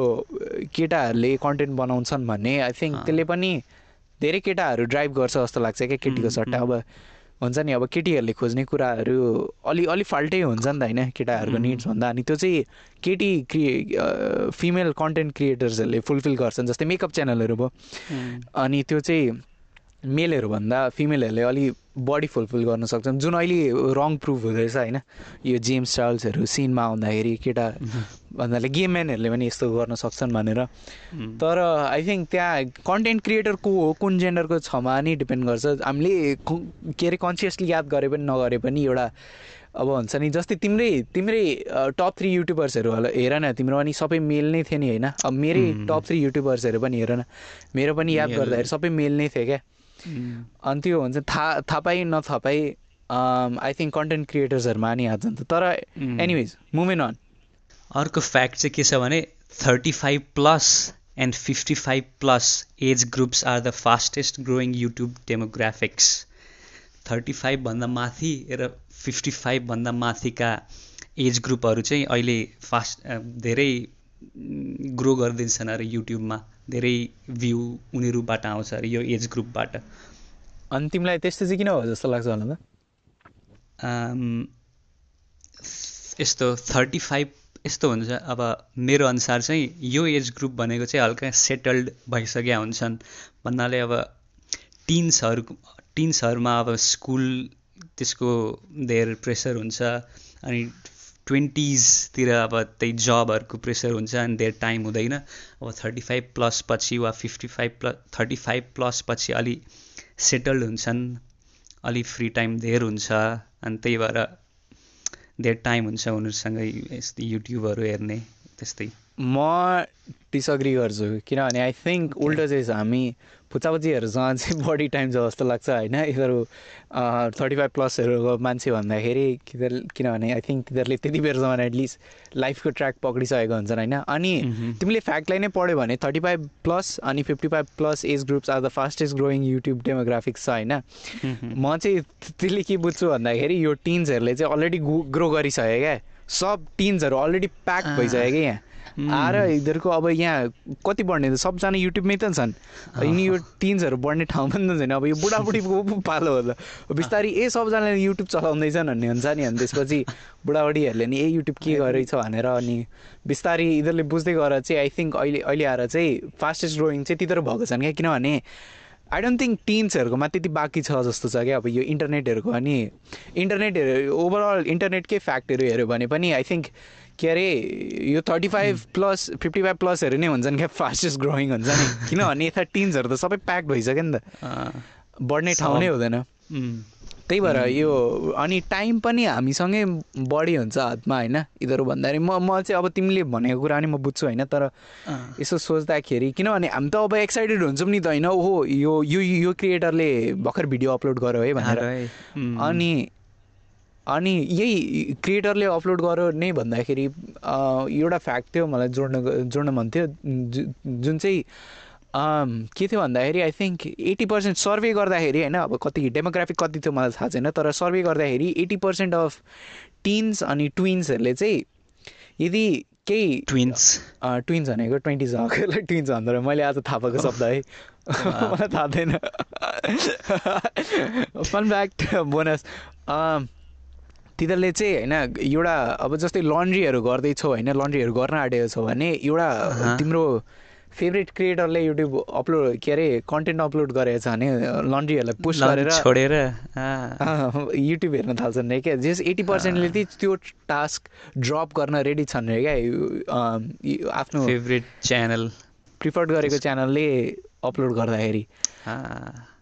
केटाहरूले कन्टेन्ट बनाउँछन् भने आई थिङ्क। त्यसले पनि धेरै केटाहरू ड्राइभ गर्छ जस्तो लाग्छ क्या केटीको सट्टा. अब हुन्छ नि अब केटीहरूले खोज्ने कुराहरू अलि अलि फाल्टै हुन्छ नि त होइन केटाहरूको Hmm. निड्स भन्दा। अनि त्यो चाहिँ केटी क्रिए फिमेल कन्टेन्ट क्रिएटर्सहरूले फुलफिल गर्छन् जस्तै मेकअप च्यानलहरू भयो। अनि त्यो चाहिँ मेलहरू भन्दा फिमेलहरूले अलि बडी फुलफिल गर्न सक्छन् जुन अहिले रङ प्रुभ हुँदैछ होइन यो जेम्स चार्ल्सहरू सिनमा आउँदाखेरि केटा भन्नाले गेम म्यानहरूले पनि यस्तो गर्न सक्छन् भनेर। तर आई थिङ्क त्यहाँ कन्टेन्ट क्रिएटर को हो कुन जेन्डरको छमा नि डिपेन्ड गर्छ हामीले कु- अरे कन्सियसली याद गरे पनि नगरे पनि एउटा अब हुन्छ नि जस्तै तिम्रै तिम्रै टप थ्री युट्युबर्सहरू होला हेर न तिम्रो पनि सबै मेल नै थियो नि होइन अब मेरै. टप थ्री युट्युबर्सहरू पनि हेर न मेरो पनि याद। गर्दाखेरि सबै मेल नै थियो क्या। अनि त्यो हुन्छ थाहा थाहा पाइ पाइ आई थिङ्क कन्टेन्ट क्रिएटर्सहरूमा नि हात जान्छ तर Mm. एनिवेज मुभेन अन अर्को फ्याक्ट चाहिँ के छ भने thirty five plus and fifty five plus age groups are the fastest growing YouTube demographics thirty फाइभभन्दा माथि र फिफ्टी फाइभभन्दा माथिका एज ग्रुपहरू चाहिँ अहिले फास्ट अ, धेरै ग्रो गरिदिन्छन् अरे युट्युबमा। धेरै भ्यू उनीहरूबाट आउँछ अरे यो एज ग्रुपबाट अनि तिमीलाई त्यस्तो चाहिँ किन हो जस्तो लाग्छ होला त? यस्तो थर्टी फाइभ यस्तो हुन्छ अब मेरो अनुसार चाहिँ यो एज ग्रुप भनेको चाहिँ हल्का सेटल्ड भइसकेका हुन्छन्। भन्नाले अब टिन्सहरू टिन्सहरूमा अब स्कुल त्यसको धेर प्रेसर हुन्छ। अनि ट्वेन्टिजतिर अब त्यही जबहरूको प्रेसर हुन्छ अनि धेर टाइम हुँदैन। अब थर्टी फाइभ प्लस पछि वा fifty five plus thirty five plus पछि अलि सेटल्ड हुन्छन् अलि फ्री टाइम धेर हुन्छ अनि त्यही भएर धेर टाइम हुन्छ उनीहरूसँग यस्तै युट्युबहरू हेर्ने त्यस्तै। म डिसअग्री गर्छु किनभने आई थिङ्क उल्टो चाहिँ हामी फुच्चाफुच्चीहरूसँग चाहिँ बढी टाइम छ जस्तो लाग्छ होइन यिनीहरू थर्टी फाइभ प्लसहरूको मान्छे भन्दाखेरि किनभने आई थिङ्क तिनीहरूले त्यति बेरसम्म एटलिस्ट लाइफको ट्र्याक पक्रिसकेको हुन्छन् होइन अनि। तिमीले फ्याक्टलाई नै पढ्यो भने थर्टी फाइभ प्लस अनि fifty five plus age groups are the fastest growing YouTube demographics छ होइन। म चाहिँ त्यसले के बुझ्छु भन्दाखेरि यो टिन्सहरूले चाहिँ अलरेडी ग्रो गरिसक्यो क्या सब टिन्सहरू अलरेडी प्याक। भइसक्यो क्या यहाँ आएर यिनीहरूको अब यहाँ कति बढ्ने त सबजना युट्युबमै त छन्। यिनी यो टिन्सहरू बढ्ने ठाउँ पनि त छैन। अब यो बुढाबुढीको पालो हो त बिस्तारै ए सबजनाले युट्युब चलाउँदैछन् भन्ने हुन्छ नि। अनि त्यसपछि बुढाबुढीहरूले नि ए युट्युब के गरेछ? भनेर अनि बिस्तारै यिनीहरूले बुझ्दै गएर चाहिँ आई थिङ्क अहिले अहिले आएर चाहिँ फास्टेस्ट ग्रोइङ चाहिँ तिनीहरू भएको छन् क्या। किनभने आई डोन्ट थिङ्क टिन्सहरूकोमा त्यति बाँकी छ जस्तो छ क्या। अब यो इन्टरनेटहरूको अनि इन्टरनेटहरू ओभरअल इन्टरनेटकै फ्याक्टहरू हेऱ्यो भने पनि आई थिङ्क के अरे यो thirty five plus fifty five प्लसहरू नै हुन्छन् क्या फास्टेस्ट ग्रोइङ हुन्छ नि। किनभने यता टिन्सहरू त सबै प्याक भइसक्यो नि त। बढ्ने ठाउँ नै। हुँदैन। त्यही भएर यो अनि टाइम पनि हामीसँगै बढी हुन्छ हातमा होइन? यिनीहरू भन्दाखेरि म म चाहिँ अब तिमीले भनेको कुरा नि म बुझ्छु होइन? तर यसो सोच्दाखेरि किनभने हामी त अब एक्साइटेड हुन्छौँ नि त होइन? ओहो यो यो यो क्रिएटरले भर्खर भिडियो अपलोड गर्यो है भनेर। अनि अनि यही क्रिएटरले अपलोड गर्यो नै भन्दाखेरि एउटा फ्याक्ट थियो मलाई जोड्न जोड्न मन थियो। जुन चाहिँ के थियो भन्दाखेरि I think eighty percent survey गर्दाखेरि होइन अब कति डेमोग्राफिक कति थियो मलाई थाहा छैन तर सर्वे गर्दाखेरि एट्टी पर्सेन्ट अफ टिन्स अनि ट्विन्सहरूले चाहिँ यदि केही ट्विन्स ट्विन्स भनेको ट्वेन्टी झगलाई ट्विन्स भन्दो मैले आज थाहा पाएको शब्द है। मलाई थाहा थिएन। फन फ्याक्ट बोनस तिनीहरूले चाहिँ होइन एउटा अब जस्तै लन्ड्रीहरू गर्दैछौ होइन लन्ड्रीहरू गर्न आँटेको छौ भने एउटा। तिम्रो फेभरेट क्रिएटरले युट्युब अपलोड के अरे कन्टेन्ट अपलोड गरेको छ भने लन्ड्रीहरूलाई पुस्ट गरेर छोडेर युट्युब हेर्न थाल्छन् अरे क्या। जस एट्टी पर्सेन्टले चाहिँ त्यो टास्क ड्रप गर्न रेडी छन् अरे क्या। आफ्नो फेभरेट च्यानल। प्रिफर्ड गरेको च्यानलले अपलोड गर्दाखेरि।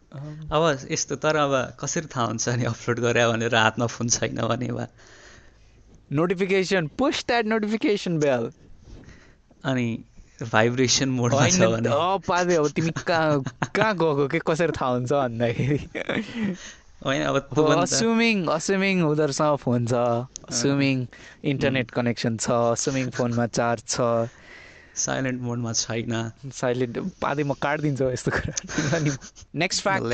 अब यस्तो तर अब कसरी थाहा हुन्छ नि अपलोड गरे भनेर हातमा फोन छैन भने वा? Notification push that notification bell अनि भाइब्रेसन मोडमा छ भने। पाँदै अब तिमी कहाँ कहाँ गएको के कसरी थाहा हुन्छ भन्दाखेरि। होइन अब अस्युमिङ अस्युमिङ उनीहरूसँग फोन छ। अस्युमिङ इन्टरनेट कनेक्सन छ। अस्युमिङ फोनमा चार्ज छ। साइलेन्ट मोडमा छैन। साइलेन्ट पाँदै म काटिदिन्छु यस्तो कुरा। Next fact.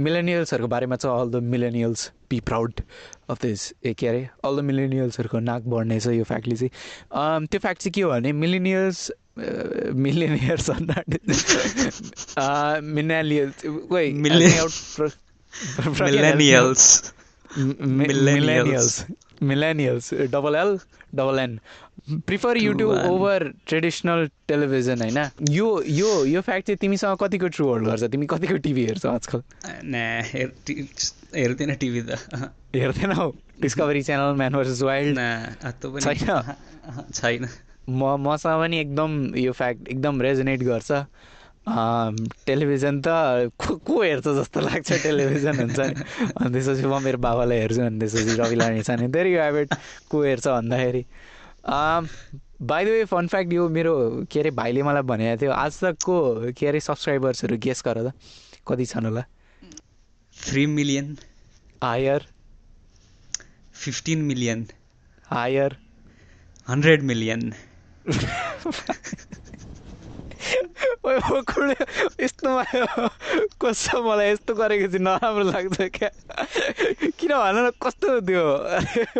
मिलेनियल्सहरूको बारेमा चाहिँ all the millennials be proud of this ए के अरे? अल द मिलेनियल्सहरूको नाक बढ्ने छ यो फ्याक्टले चाहिँ। Um, त्यो फ्याक्ट चाहिँ के हो भने millennials millionaires millennials Millen- millennials. Millennials millennials double L double N prefer YouTube. Over traditional television होइन? यो यो यो फ्याक्ट चाहिँ तिमीसँग कतिको ट्रु होल्ड गर्छ? तिमी कतिको टिभी हेर्छौ आजकल? हेर्दैन टिभी त। हेर्दैनौ Discovery channel man versus wild छैन? छैन। म मसँग पनि एकदम यो फ्याक्ट एकदम रेजोनेट गर्छ। टेलिभिजन त को को हेर्छ जस्तो लाग्छ टेलिभिजन हुन्छ नि। अनि त्यसपछि म मेरो बाबालाई हेर्छु अनि त्यसपछि रवि लाने छाने धेरै हेबिट को हेर्छ भन्दाखेरि। By the way fun fact यो मेरो के अरे भाइले मलाई भनेको थियो आज तकको के अरे सब्सक्राइबर्सहरू गेस गर त। कति छन् होला? Three million higher fifteen million higher hundred million यस्तो कस्तो मलाई यस्तो गरेको चाहिँ नराम्रो लाग्छ क्या किन भन न कस्तो त्यो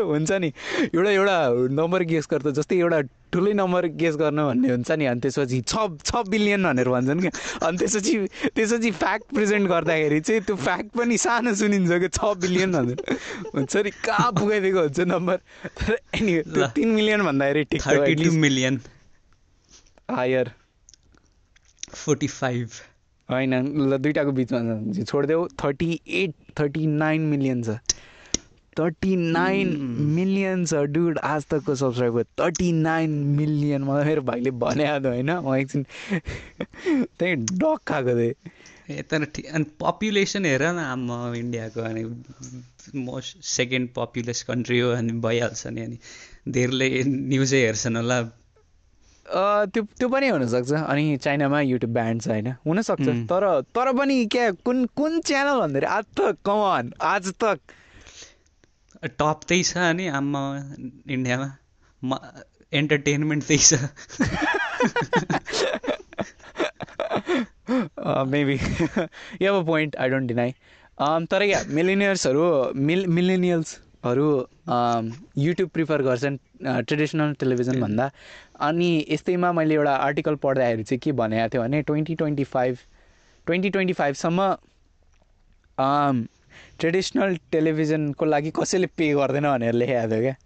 हुन्छ नि एउटा एउटा नम्बर गेस गर्दा जस्तै एउटा ठुलै नम्बर गेस गर्न भन्ने हुन्छ नि अनि त्यसपछि छ छ बिलियन भनेर भन्छन् क्या अनि त्यसपछि त्यसपछि फ्याक्ट प्रेजेन्ट गर्दाखेरि चाहिँ त्यो फ्याक्ट पनि सानो सुनिन्छ क्या छ बिलियन भनेर हुन्छ नि कहाँ पुगाइदिएको हुन्छ नम्बर तर एनी। तिन मिलियन भन्दाखेरि ठिक मिलियन हायर फोर्टी फाइभ होइन ल दुइटाको बिचमा छ। छोडिदेऊ thirty eight thirty nine million छ थर्टी नाइन. मिलियन छ डुड आज तकको सब्सक्राइबर थर्टी नाइन मिलियन मलाई मेरो भाइले भने आएको होइन म एकछिन त्यही डक खाएको थिएँ ए तर ठिक अनि पपुलेसन हेर न आम्मा इन्डियाको अनि मोस्ट सेकेन्ड पपुलेस कन्ट्री हो अनि भइहाल्छ नि अनि धेरैले न्युजै हेर्छन् होला त्यो त्यो पनि हुनसक्छ। अनि चाइनामा युट्युब ब्यान्ड छ होइन। हुनसक्छ. तर तर पनि क्या कुन कुन च्यानल भन्दाखेरि आज तक कमान आज तक। टप त्यही छ अनि आम्मा इन्डियामा। म एन्टरटेनमेन्ट त्यही छ। Maybe you have a point I don't deny तर या मिलिनियर्सहरू मिल मिलेनियल्सहरू युट्युब प्रिफर गर्छन् ट्रेडिसनल टेलिभिजन भन्दा। अनि यस्तैमा मैले एउटा आर्टिकल पढ्दाखेरि चाहिँ के भनेको थियो भने twenty twenty five twenty twenty फाइभसम्म traditional टेलिभिजनको लागि कसैले पे गर्दैन भनेर लेखेको थियो क्या।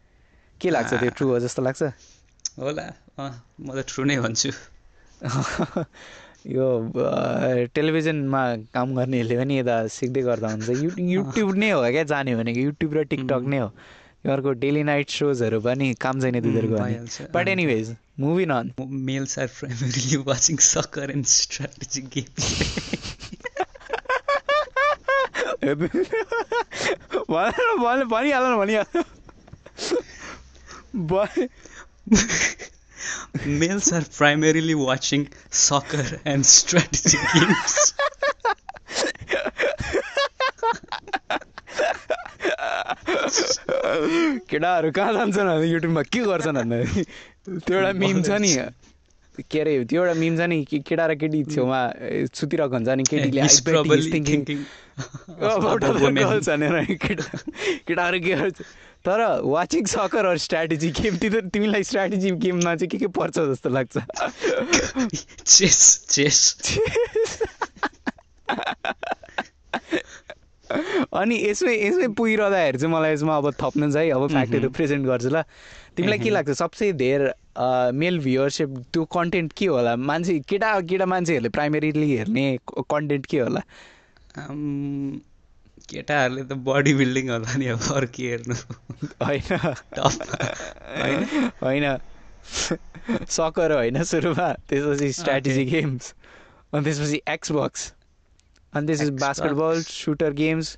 के लाग्छ त्यो? ट्रु हो जस्तो लाग्छ? होला। म त ट्रु नै भन्छु। यो टेलिभिजनमा काम गर्नेहरूले पनि यता सिक्दै गर्दा हुन्छ। यु युट्युब नै हो क्या जाने भनेको। युट्युब र टिकटक नै हो। यिनीहरूको डेली नाइट सोजहरू पनि काम छैन तिनीहरूको। But anyways moving on males are primarily watching soccer and strategic games भन भनिहाल भनिहाल। Males are primarily watching soccer and strategy games. केटाहरू कहाँ जान्छन् भने युट्युबमा के गर्छन् भन्दाखेरि त्यो एउटा मिम छ नि के अरे त्यो एउटा मिम छ नि केटा र केटी छेउमा सुतिरहेको हुन्छ नि केटीले केटाहरू के गर्छ तर watching soccer or strategy game तिम्रो तिमीलाई स्ट्राटेजी गेममा चाहिँ के के पर्छ जस्तो लाग्छ chess, chess. अनि यसमै यसमै पुगिरहँदाखेरि चाहिँ मलाई यसमा अब थप्नु चाहिँ अब फ्याक्टहरू। प्रेजेन्ट गर्छु ल तिमीलाई के मह्म। लाग्छ सबसे धेर मेल भ्युवरसिप त्यो कन्टेन्ट के होला? मान्छे केटा केटा मान्छेहरूले प्राइमेरीली हेर्ने कन्टेन्ट के होला? केटाहरूले त बडी बिल्डिङ होला नि अब अरू के हेर्नु? होइन। होइन? सकर होइन सुरुमा त्यसपछि स्ट्राटेजी गेम्स अनि त्यसपछि एक्सबक्स अनि त्यसपछि. Basketball shooter games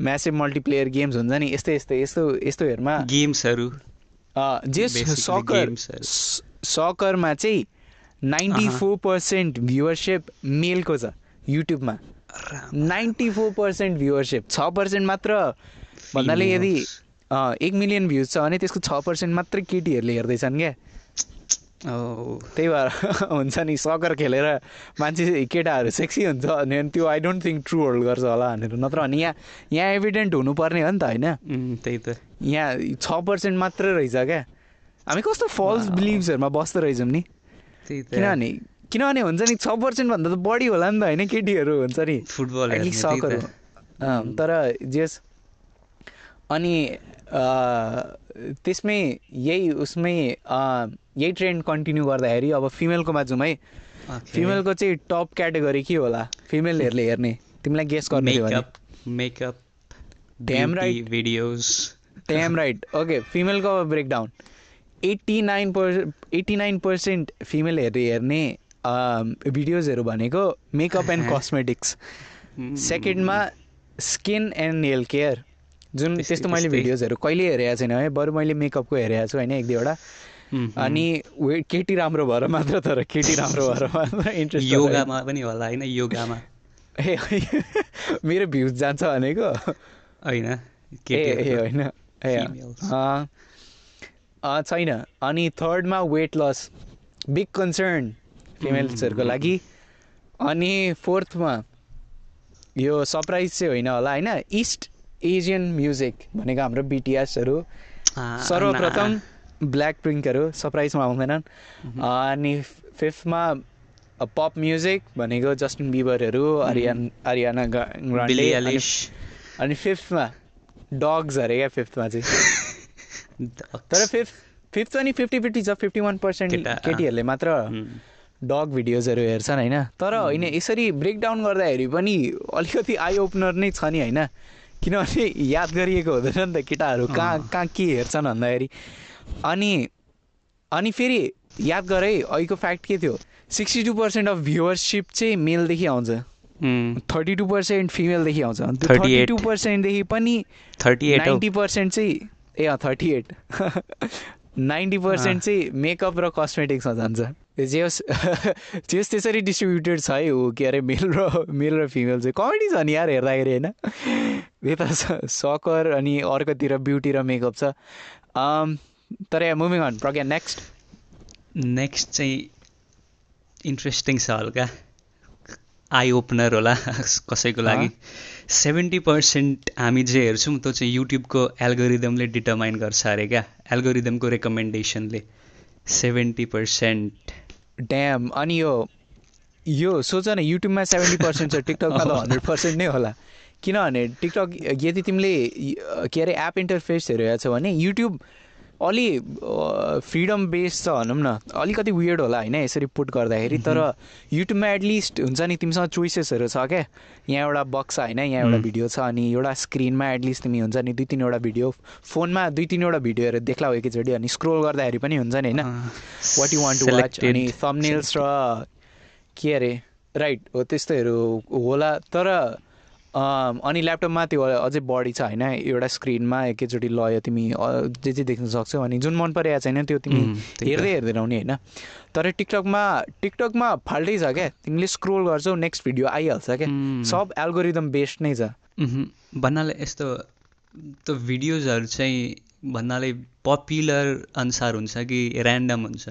massive multiplayer games हुन्छ नि यस्तै यस्तै यस्तो यस्तोहरूमा गेम्सहरू जे सकर। सकरमा चाहिँ नाइन्टी फोर पर्सेन्ट भ्युवरसिप मेलको छ युट्युबमा नाइन्टी फोर पर्सेन्ट भ्युवरसिप छ पर्सेन्ट मात्र। भन्नाले यदि एक मिलियन भ्युज छ भने त्यसको छ पर्सेन्ट मात्रै केटीहरूले हेर्दैछन् क्या। त्यही भएर हुन्छ नि सकर खेलेर मान्छे केटाहरू सेक्सी हुन्छ भने त्यो I don't think true hold गर्छ होला भनेर। नत्र भने यहाँ यहाँ एभिडेन्ट हुनुपर्ने हो नि त होइन। त्यही त। यहाँ छ पर्सेन्ट मात्रै रहेछ क्या। हामी कस्तो फल्स. बिलिभ्सहरूमा बस्दो रहेछौँ नि। त्यही त। किनभने किनभने हुन्छ नि छ पर्सेन्ट भन्दा त बढी होला नि त होइन केटीहरू हुन्छ नि। फुटबल अँ, तर जेस अनि त्यसमै यही उसमै यही ट्रेन्ड कन्टिन्यू गर्दाखेरि अब फिमेलकोमा जाउँ है. फिमेलको चाहिँ टप क्याटेगोरी के होला? फिमेलहरूले हेर्ने। तिमीलाई गेस गर्ने makeup makeup Damn right. Videos damn right okay फिमेलको अब breakdown eighty nine per eighty nine percent फिमेलहरूले हेर्ने भिडियोजहरू भनेको मेकअप एन्ड। कस्मेटिक्स सेकेन्डमा स्किन एन्ड नेल केयर जुन त्यस्तै, मैले। भिडियोजहरू कहिले हेरेको छैन है बरु मैले मेकअपको हेरेको छु होइन एक दुईवटा। अनि वे केटी राम्रो भएर मात्र तर केटी राम्रो भएर मात्र इन्ट्रेस्ट योगामा पनि होला होइन योगामा। ए मेरो भ्युज जान्छ भनेको। होइन ए। होइन। ए छैन। अनि थर्डमा वेट लस बिग कन्सर्न फिमेल्सहरूको. लागि। अनि फोर्थमा यो सरप्राइज चाहिँ होइन होला होइन? इस्ट एजियन म्युजिक भनेको हाम्रो बिटिएसहरू सर्वप्रथम ब्ल्याक पिङ्कहरू सरप्राइजमा आउँदैनन्। मह्म। अनि फिफ्थमा पप म्युजिक भनेको जस्टिन बिबरहरू आरियान आरियाना गा- ना, ग्रान्डे अनि- अनि फिफ्थमा डग्स अरे क्या फिफ्थमा चाहिँ। तर फिफ्थ फिफ्थ पनि फिफ्टी फिफ्टी छ फिफ्टी वान पर्सेन्ट। केटीहरूले मात्र डग भिडियोजहरू हेर्छन् होइन? तर होइन यसरी ब्रेकडाउन गर्दाखेरि पनि अलिकति आई ओपनर नै छ नि होइन? किनभने याद गरिएको हुँदैन नि त केटाहरू कहाँ। कहाँ के हेर्छन् भन्दाखेरि। अनि अनि फेरि याद गर है अहिलेको फ्याक्ट के थियो? Sixty two percent of viewership चाहिँ मेलदेखि आउँछ। थर्टी टू पर्सेन्ट फिमेलदेखि आउँछ। त्यो 38 थर्टी टू पर्सेन्टदेखि पनि 38 हौ। नाइन्टी पर्सेन्ट चाहिँ ए अँ थर्टी एट नाइन्टी पर्सेन्ट चाहिँ मेकअप र कस्मेटिक्समा जान्छ। जे होस् जे होस् त्यसरी डिस्ट्रिब्युटेड छ है ऊ के अरे मेल र मेल र फिमेल चाहिँ। कमेडी छ नि यार हेर्दाखेरि होइन। यता सकर अनि अर्कोतिर ब्युटी र मेकअप छ। तर yeah moving on Pragya next next चाहिँ इन्ट्रेस्टिङ छ हल्का। आई ओपनर होला कसैको लागि। सेभेन्टी पर्सेन्ट हामी जे हेर्छौँ त्यो चाहिँ युट्युबको एल्गोरिदमले डिटर्माइन गर्छ अरे क्या। एल्गोरिदमको रेकमेन्डेसनले सेभेन्टी पर्सेन्ट। ड्याम अनि यो यो सोच न युट्युबमा सेभेन्टी पर्सेन्ट छ टिकटकमा त हन्ड्रेड पर्सेन्ट नै होला। किनभने टिकटक यदि तिमीले के अरे एप इन्टरफेसहरू हेरेको छ भने युट्युब अलि फ्रिडम बेस छ भनौँ न। अलिकति वियर्ड होला होइन यसरी पुट गर्दाखेरि तर युट्युबमा एटलिस्ट हुन्छ नि तिमीसँग चोइसेसहरू छ क्या। यहाँ एउटा बक्स छ होइन यहाँ एउटा। भिडियो छ अनि एउटा स्क्रिनमा एटलिस्ट तिमी हुन्छ नि दुई तिनवटा भिडियो फोनमा दुई तिनवटा भिडियोहरू देख्ला हो एकैचोटि अनि स्क्रोल गर्दाखेरि पनि हुन्छ नि होइन। What you want to watch अनि थम्नेल्स र के अरे राइट हो त्यस्तोहरू होला। तर अनि ल्यापटपमा त्यो अझै बढी छ होइन एउटा स्क्रिनमा एकैचोटि लयो तिमी जे जे देख्न सक्छौ। अनि जुन मन परेको छैन त्यो तिमी। हेर्दै हेर्दै रहने होइन। तर टिकटकमा टिकटकमा फाल्टै छ क्या। तिमीले स्क्रोल गर्छौ नेक्स्ट भिडियो आइहाल्छ क्या। सब एल्गोरिदम बेस्ड नै छ। भन्नाले यस्तो त्यो भिडियोजहरू चाहिँ भन्नाले पपुलर अनुसार हुन्छ कि ऱ्यान्डम हुन्छ?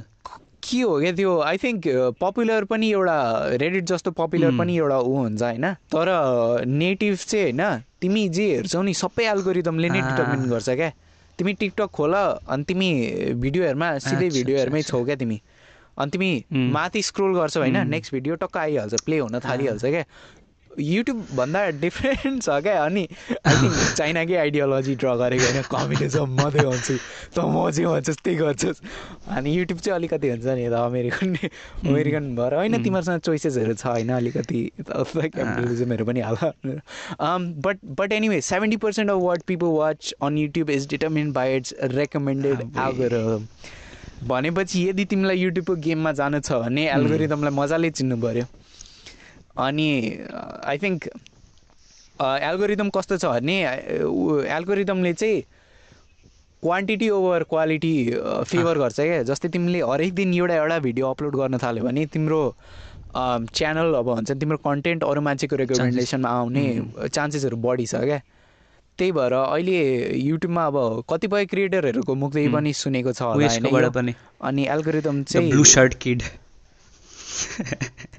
के हो क्या त्यो? आई थिङ्क पपुलर पनि एउटा रेडिट जस्तो पपुलर Hmm. पनि एउटा ऊ हुन्छ होइन? तर नेटिभ चाहिँ होइन? तिमी जे हेर्छौ नि सबै एल्गोरिदमले नै Ah. डिटर्मिन गर्छ क्या। तिमी टिकटक खोल अनि तिमी भिडियोहरूमा सिधै अच्छा, भिडियोहरूमै छौ क्या तिमी। अनि तिमी Hmm. माथि स्क्रोल गर्छौ होइन. नेक्स्ट भिडियो टक्क आइहाल्छ प्ले हुन थालिहाल्छ क्या। युट्युब भन्दा डिफ्रेन्ट छ क्या? अनि आई थिङ्क चाइनाकै आइडियोलोजी ड्र गरेको होइन। कम्युनिजम मात्रै हुन्छु त म जे भन्छस् त्यही गर्छस् अनि युट्युब चाहिँ अलिकति हुन्छ नि यता अमेरिकन अमेरिकन भएर। होइन Mm. तिमीहरूसँग चोइसेसहरू छ होइन अलिकति। क्यापिटलिजमहरू पनि हाल but but anyway seventy percent of what people watch on YouTube is determine by its recommended. Algorithm भनेपछि यदि तिमीलाई युट्युबको गेममा जानु छ भने Mm. एल्गोरिदमलाई मजाले चिन्नु पऱ्यो अनि आई थिङ्क एल्गोरिदम कस्तो छ भने एल्गोरिदमले चाहिँ क्वान्टिटी ओभर क्वालिटी फेभर गर्छ क्या। जस्तै तिमीले हरेक दिन एउटा एउटा भिडियो अपलोड गर्न थाल्यो भने तिम्रो च्यानल अब हुन्छ नि तिम्रो कन्टेन्ट अरू मान्छेको रेकमेन्डेसनमा आउने चान्सेसहरू बढी छ क्या। त्यही भएर अहिले युट्युबमा अब कतिपय क्रिएटरहरूको हुँ। पनि सुनेको छ अनि एल्गोरिदम चाहिँ blue shirt kid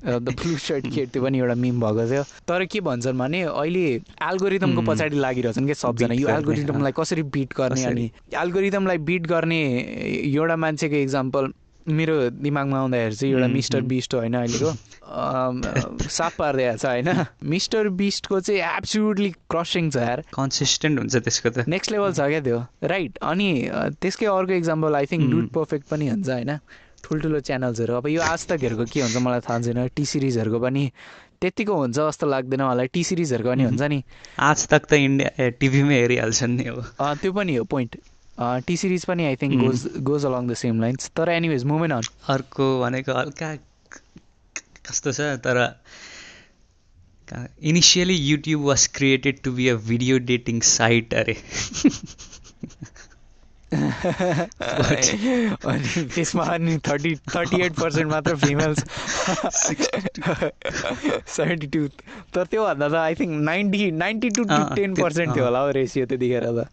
the blue shirt kid त्यो पनि एउटा मिम भएको थियो। तर के भन्छन् भने अहिले एल्गोरिदमको Hmm. पछाडि लागिरहेछन् क्या सबजना। यो एल्गोरिदमलाई कसरी बिट गर्ने? अनि एल्गोरिदमलाई बिट गर्ने एउटा मान्छेको इक्जाम्पल मेरो दिमागमा आउँदाखेरि चाहिँ एउटा Hmm, मिस्टर hmm. बिस्ट होइन अहिलेको। साफ पारिदिएको छ होइन। मिस्टर बिस्टको चाहिँ एब्सोल्युटली क्रसिङ छ यार। कन्सिस्टेन्ट हुन्छ त्यसको त। नेक्स्ट लेभल छ क्या त्यो। राइट अनि त्यसकै अर्को example I think. Dude Perfect पनि हुन्छ होइन। ठुल्ठुलो च्यानल्सहरू। अब यो आज तकहरूको के हुन्छ मलाई थाहा छैन। टी सिरिजहरूको पनि त्यत्तिको हुन्छ जस्तो लाग्दैन मलाई। टी सिरिजहरूको पनि हुन्छ नि। आज तक त इन्डिया टिभीमै हेरिहाल्छन् नि अब। त्यो पनि हो पोइन्ट टी सिरिज पनि I think. Goes goes along the same lines तर एनिवेज मुभमेन्ट अन अर्को भनेको हल्का कस्तो छ? तर initially YouTube was created to be a video dating site अरे। अनि त्यसमा अनि थर्टी थर्टी एट पर्सेन्ट मात्र फिमेल्स सेभेन्टी टू तर त्योभन्दा त I think ninety ninety two अँ, टेन पर्सेन्ट। थियो होला हौ रेसियो त्यतिखेर त।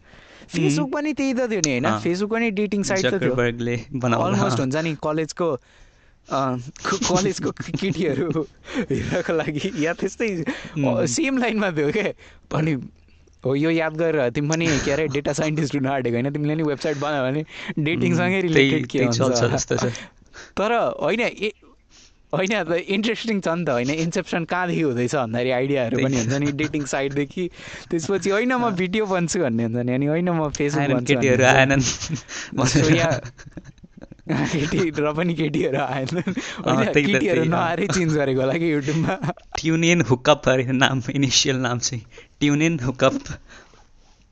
फेसबुक पनि त्यही त थियो नि होइन। फेसबुक पनि डेटिङ साइट त थियो। अलमोस्ट हुन्छ नि कलेजको क- कलेजको केटीहरू हेर्नको लागि। या त्यस्तै. सेम लाइनमा थियो क्या अनि हो यो याद गरेर तिमी पनि के अरे डेटा साइन्टिस्ट हुन आँटेको होइन तिमीले नि वेबसाइट बनायो भने डेटिङसँगै रिलेटेड के हुन्छ? तर होइन ए होइन त इन्ट्रेस्टिङ छ नि त होइन इन्सेप्सन कहाँदेखि हुँदैछ भन्दाखेरि आइडियाहरू पनि हुन्छ नि डेटिङ साइटदेखि त्यसपछि होइन म भिडियो बन्छु भन्ने हुन्छ नि अनि होइन म फेसबुक बन्छु केटी र पनि केटीहरू आएन केटीहरू। नआएरै चेन्ज गरेको होला कि युट्युबमा ट्युन इन हुकअप अरे नाम इनिसियल नाम चाहिँ tune in hookup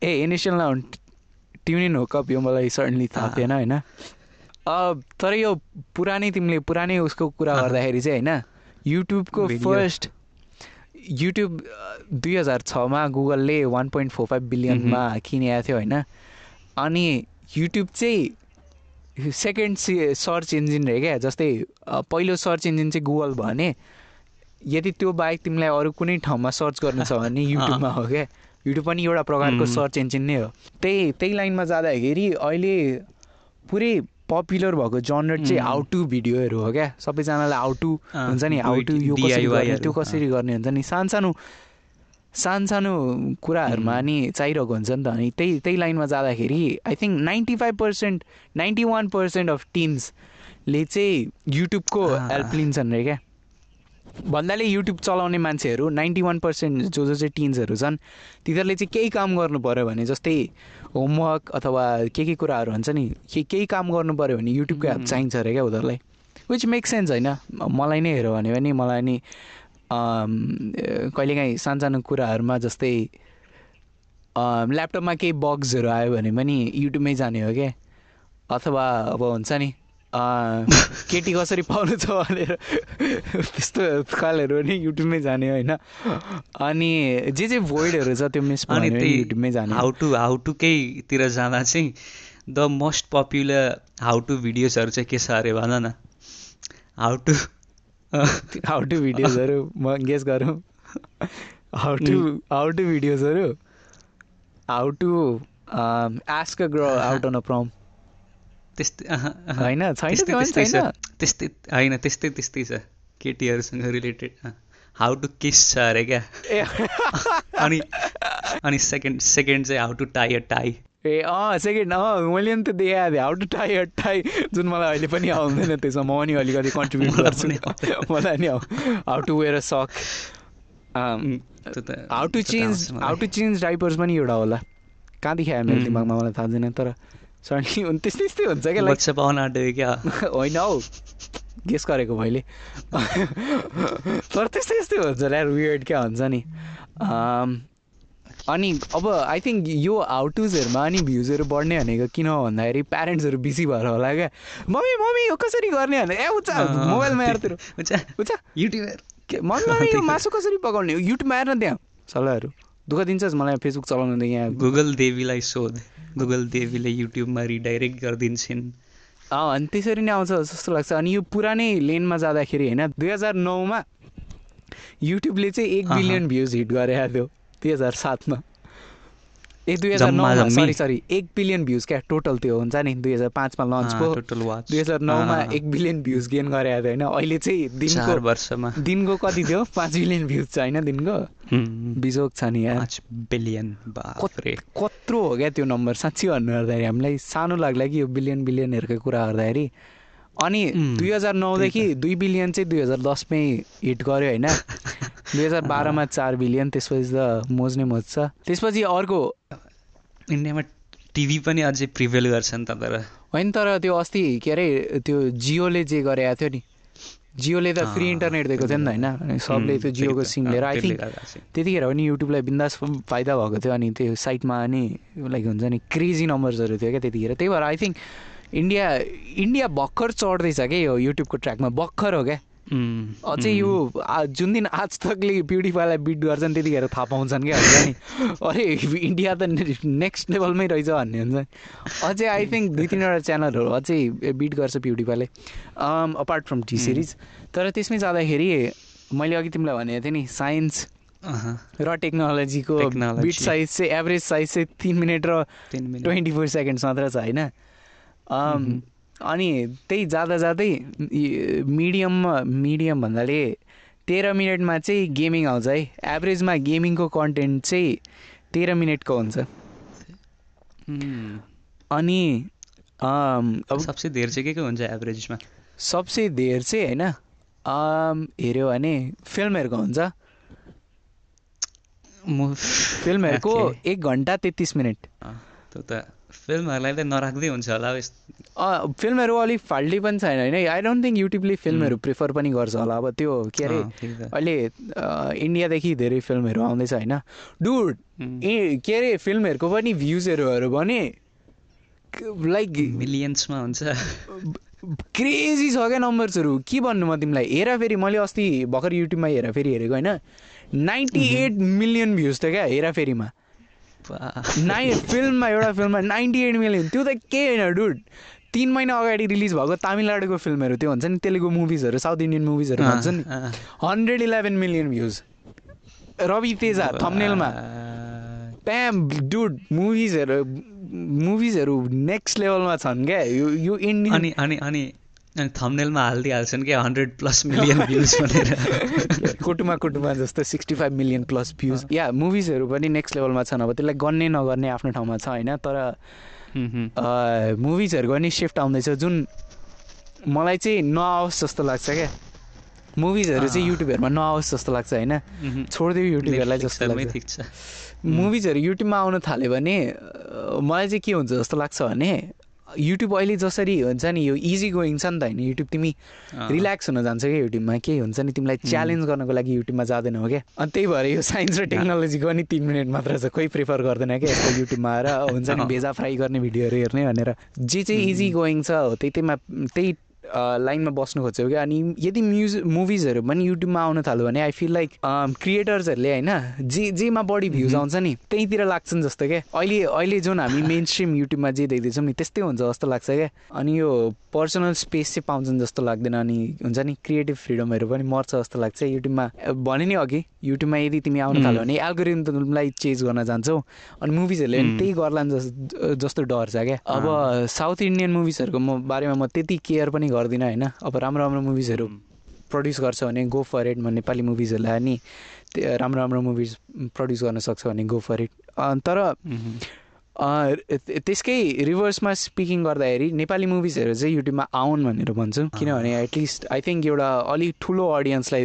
A initial noun tune in hook up यो मलाई सर्टनली थाहा। थिएन होइन तर यो पुरानै तिमीले पुरानै उसको कुरा। गर्दाखेरि चाहिँ होइन युट्युबको। फर्स्ट युट्युब दुई हजार छमा गुगलले वान पोइन्ट फोर फाइभ बिलियनमा किनेको थियो होइन अनि युट्युब चाहिँ सेकेन्ड सर्च इन्जिन रहे क्या? जस्तै पहिलो सर्च इन्जिन चाहिँ गुगल भयो भने यदि त्यो बाहेक तिमीलाई अरू कुनै ठाउँमा सर्च गर्नु छ भने युट्युबमा हो क्या? युट्युब पनि एउटा प्रकारको. सर्च इन्जिन नै हो। त्यही त्यही लाइनमा जाँदाखेरि अहिले पुरै पपुलर भएको जनर चाहिँ. हाउ टु भिडियोहरू हो क्या? सबैजनालाई हाउ टु हुन्छ नि हाउ टु यो कसरी गर्ने त्यो कसरी गर्ने हुन्छ नि। सानसानो सानसानो कुराहरूमा. नि चाहिरहेको हुन्छ नि त अनि त्यही त्यही लाइनमा जाँदाखेरि I think ninety five percent ninety one percent of Tinsley चाहिँ युट्युबको। हेल्प लिन्छन् रे क्या भन्नाले युट्युब चलाउने मान्छेहरू नाइन्टी वान पर्सेन्ट जो जो चाहिँ टिन्सहरू छन् तिनीहरूले चाहिँ केही काम गर्नु पऱ्यो भने जस्तै होमवर्क अथवा के के कुराहरू हुन्छ नि के केही काम गर्नु पऱ्यो भने युट्युबको हेल्प. चाहिन्छ अरे क्या उनीहरूलाई विच मेक सेन्स होइन मलाई नै हेऱ्यो भने पनि मलाई नि कहिलेकाहीँ सानसानो कुराहरूमा जस्तै ल्यापटपमा केही बग्सहरू आयो भने पनि युट्युबमै जाने हो क्या अथवा अब हुन्छ नि केटी कसरी पाउनु छ भनेर त्यस्तो खालहरू पनि युट्युबमै जाने होइन। अनि जे जे भोइडहरू छ त्यो मिस अनि युट्युबमै जाने। हाउ टु हाउ टु केहीतिर जाँदा चाहिँ the most popular how to भिडियोजहरू चाहिँ के छ अरे भन न? हाउ टु हाउ टु भिडियोजहरू म गेस गरौँ हाउ टु हाउ टु भिडियोजहरू how to ask girl out on a prom त्यस्तै। होइन छैन त्यस्तै होइन त्यस्तै त्यस्तै छ केटीहरूसँग रिलेटेड हाउ टु किस छ अरे क्या अनि अनि सेकेन्ड सेकेन्ड चाहिँ how to tie a tie ए अँ सेकेन्ड अँ मैले पनि त्यो देखाएको थिएँ how to tie a tie जुन मलाई अहिले पनि आउँदैन त्यसमा म पनि अलिकति कन्ट्रिब्युट गर्छु आउँदैन। मलाई नि how to wear a sock त हाउ टु त change. How to change diapers पनि एउटा होला कहाँदेखि आयो मेरो. दिमागमा मलाई थाहा छैन तर सर्टली त्यस्तै त्यस्तै हुन्छ क्या वाट्सएप आउन आँट्यो क्या होइन हौ गेस गरेको मैले तर त्यस्तै त्यस्तै हुन्छ ल्यार वियर्ड क्या हुन्छ नि अम, अनि अब आई थिङ्क यो हाउ टुजहरूमा अनि भ्युजहरू बढ्ने भनेको किन भन्दाखेरि प्यारेन्ट्सहरू बिजी भएर होला क्या। मम्मी मम्मी यो कसरी गर्ने भने ए उचा मोबाइलमा हेर त्यही- तेरो हुन्छ उचा के मम्मी मम्मी यो मासु कसरी पकाउने? युट्युबमा हेर न त्यहाँ। सल्लाहहरू। दुःख दिन्छस् मलाई फेसबुक चलाउनु त यहाँ। गुगल देवीलाई सोध। गुगल देवीले युट्युबमा रिडाइरेक्ट गरिदिन्छन्। अँ अनि त्यसरी नै आउँछ जस्तो लाग्छ। अनि यो पुरानै लेनमा जाँदाखेरि होइन दुई हजार नौमा युट्युबले चाहिँ एक। बिलियन भ्युज हिट गरेको थियो। दुई हजार सातमा। ए दुई हजार नौमा? सरी सरी एक बिलियन भ्युज क्या? टोटल त्यो हुन्छ नि दुई हजार पाँचमा लन्चको टोटल वाच दुई हजार नौमा एक बिलियन भ्युज गेन गरेको थियो होइन? अहिले चाहिँ दिनको वर्षमा। दिनको कति थियो? पाँच बिलियन भ्युज छ होइन दिनको? बिजोग छ नि पाँच बिलियन कत्रो हो क्या त्यो नम्बर साँच्ची भन्नु पर्दाखेरि हामीलाई सानो लाग्ला कि यो बिलियन बिलियनहरूको कुरा गर्दाखेरि। अनि दुई हजार नौदेखि दुई बिलियन चाहिँ दुई हजार दसमै हिट गर्यो होइन। दुई हजार बाह्रमा चार बिलियन त्यसपछि त मोज नै मोज छ। त्यसपछि अर्को इन्डियामा टिभी पनि अझै प्रिभेल गर्छ नि त तर। होइन तर त्यो अस्ति के अरे त्यो जियोले जे गरेको थियो नि। जियोले त फ्री इन्टरनेट दिएको थियो नि त होइन। सबले त्यो जियोको सिम लिएर आई थिङ्क। त्यतिखेर पनि युट्युबलाई बिन्दास फाइदा भएको थियो अनि त्यो साइटमा अनि लाइक हुन्छ नि क्रेजी नम्बर्सहरू थियो क्या त्यतिखेर। त्यही भएर आई थिङ्क इन्डिया इन्डिया भर्खर चढ्दैछ क्या यो युट्युबको ट्र्याकमा भर्खर हो क्या अझै यो जुन दिन आज तकले प्युडिफाईलाई बिट गर्छन् त्यतिखेर थाहा पाउँछन् क्या हुन्छ नि? अरे इन्डिया त नेक्स्ट लेभलमै रहेछ भन्ने हुन्छ नि। अझै आई थिङ्क दुई तिनवटा च्यानलहरू अझै बिट गर्छ प्युडिफाईले अपार्ट फ्रम टी सिरिज तर त्यसमै जाँदाखेरि मैले अघि तिमीलाई भनेको थिएँ नि साइन्स र टेक्नोलोजीको. बिट साइज चाहिँ एभरेज साइज चाहिँ तिन मिनट र ट्वेन्टी फोर सेकेन्ड्स मात्र छ होइन। अनि त्यही जाँदा जाँदै मिडियममा मिडियम भन्नाले तेह्र मिनटमा चाहिँ गेमिङ आउँछ है। एभरेजमा गेमिङको कन्टेन्ट चाहिँ तेह्र मिनटको हुन्छ। अनि अब सबसे धेर चाहिँ के के हुन्छ एभरेजमा सबसे धेर चाहिँ होइन हेऱ्यो भने फिल्महरूको हुन्छ। फिल्महरूको. एक घन्टा तेत्तिस मिनट। फिल्महरूलाई त नराख्दै हुन्छ होला हौ यस- अँ, फिल्महरू अलिक फाल्टी पनि छैन होइन। आई डोन्ट थिङ्क युट्युबले फिल्महरू प्रिफर पनि गर्छ होला। अब त्यो के अरे त। अहिले इन्डियादेखि धेरै फिल्महरू आउँदैछ होइन। डुड ए के अरे फिल्महरूको पनि भ्युजहरू भने लाइक मिलियन्समा हुन्छ। क्रेजी छ क्या नम्बर्सहरू के भन्नु म तिमीलाई? हेर फेरि मैले अस्ति भर्खर युट्युबमा हेर फेरि हेरेको होइन। नाइन्टी एट मिलियन भ्युज थियो क्या हेर फेरिमा। बा- नाइ फिल्ममा एउटा फिल्ममा नाइन्टी एट मिलियन त्यो त के होइन डुड? तिन महिना अगाडि रिलिज भएको तामिलनाडुको फिल्महरू त्यो हुन्छ नि तेलुगु मुभिजहरू साउथ इन्डियन मुभिजहरू भन्छ नि। Hundred eleven million views. Ravi Teja थम्नेलमा। प्याम dude मुभिजहरू मुभिजहरू नेक्स्ट लेभलमा छन् क्या। यो यो इन्डियन अनि अनि अनि अनि थम्नेलमा हालिदिइहाल्छन् क्या हन्ड्रेड प्लस मिलियन भ्युज भनेर। कुटुमा कुटुमा जस्तो sixty five million plus views yeah मुभिजहरू पनि नेक्स्ट लेभलमा छन्। अब त्यसलाई गर्ने नगर्ने आफ्नो ठाउँमा छ होइन? तर। मुभिजहरूको पनि सिफ्ट आउँदैछ। जुन मलाई चाहिँ नआओस् जस्तो लाग्छ क्या। मुभिजहरू चाहिँ। युट्युबहरूमा नआओस् जस्तो लाग्छ होइन? छोडिदियो युट्युबहरूलाई जस्तो लाग्छ। मुभिजहरू युट्युबमा आउन थाल्यो भने मलाई चाहिँ के हुन्छ जस्तो लाग्छ भने युट्युब अहिले जसरी हुन्छ नि यो इजी गोइङ छ नि त होइन युट्युब तिमी। रिल्याक्स हुन जान्छ क्या युट्युबमा के हुन्छ नि तिमीलाई च्यालेन्ज गर्नको लागि युट्युबमा जाँदैनौ क्या? अनि त्यही भएर यो साइन्स र टेक्नोलोजीको नि तिन मिनट मात्र छ कोही प्रिफर गर्दैन क्या यस्तो युट्युबमा आएर हुन्छ नि। भेजा फ्राई गर्ने भिडियोहरू हेर्ने भनेर। जे चाहिँ इजी गोइङ छ हो त्यही त्यहीमा त्यही लाइनमा बस्नु खोज्छौ क्या। अनि यदि म्युजिक मुभिजहरू पनि युट्युबमा आउन थाल्यो भने आई फिल लाइक क्रिएटर्सहरूले होइन जे जेमा बढी भ्युज आउँछ नि त्यहीँतिर लाग्छन् जस्तो क्या। अहिले अहिले जुन हामी मेन स्ट्रिम युट्युबमा जे देख्दैछौँ नि त्यस्तै हुन्छ जस्तो लाग्छ क्या। अनि यो पर्सनल स्पेस चाहिँ पाउँछन् जस्तो लाग्दैन अनि हुन्छ नि क्रिएटिभ फ्रिडमहरू पनि मर्छ जस्तो लाग्छ। युट्युबमा भने नि अघि युट्युबमा यदि तिमी आउन थाल्यो भने एल्गोरिदमलाई चेन्ज गर्न जान्छौ। अनि मुभिजहरूले पनि. त्यही गर्लान् जस जस्तो डर छ क्या। अब साउथ इन्डियन मुभिजहरूको म बारेमा म त्यति केयर पनि गर्दिनँ होइन? अब राम्रो राम्रो मुभिजहरू प्रड्युस गर्छ भने गो फर इट म नेपाली मुभिजहरूलाई नि राम्रो राम्रो मुभिज प्रड्युस गर्न सक्छ भने गो फर इट तर त्यसकै रिभर्समा स्पिकिङ गर्दाखेरि नेपाली मुभिजहरू चाहिँ युट्युबमा आउन् भनेर भन्छु। किनभने एटलिस्ट आई थिङ्क एउटा अलिक ठुलो अडियन्सलाई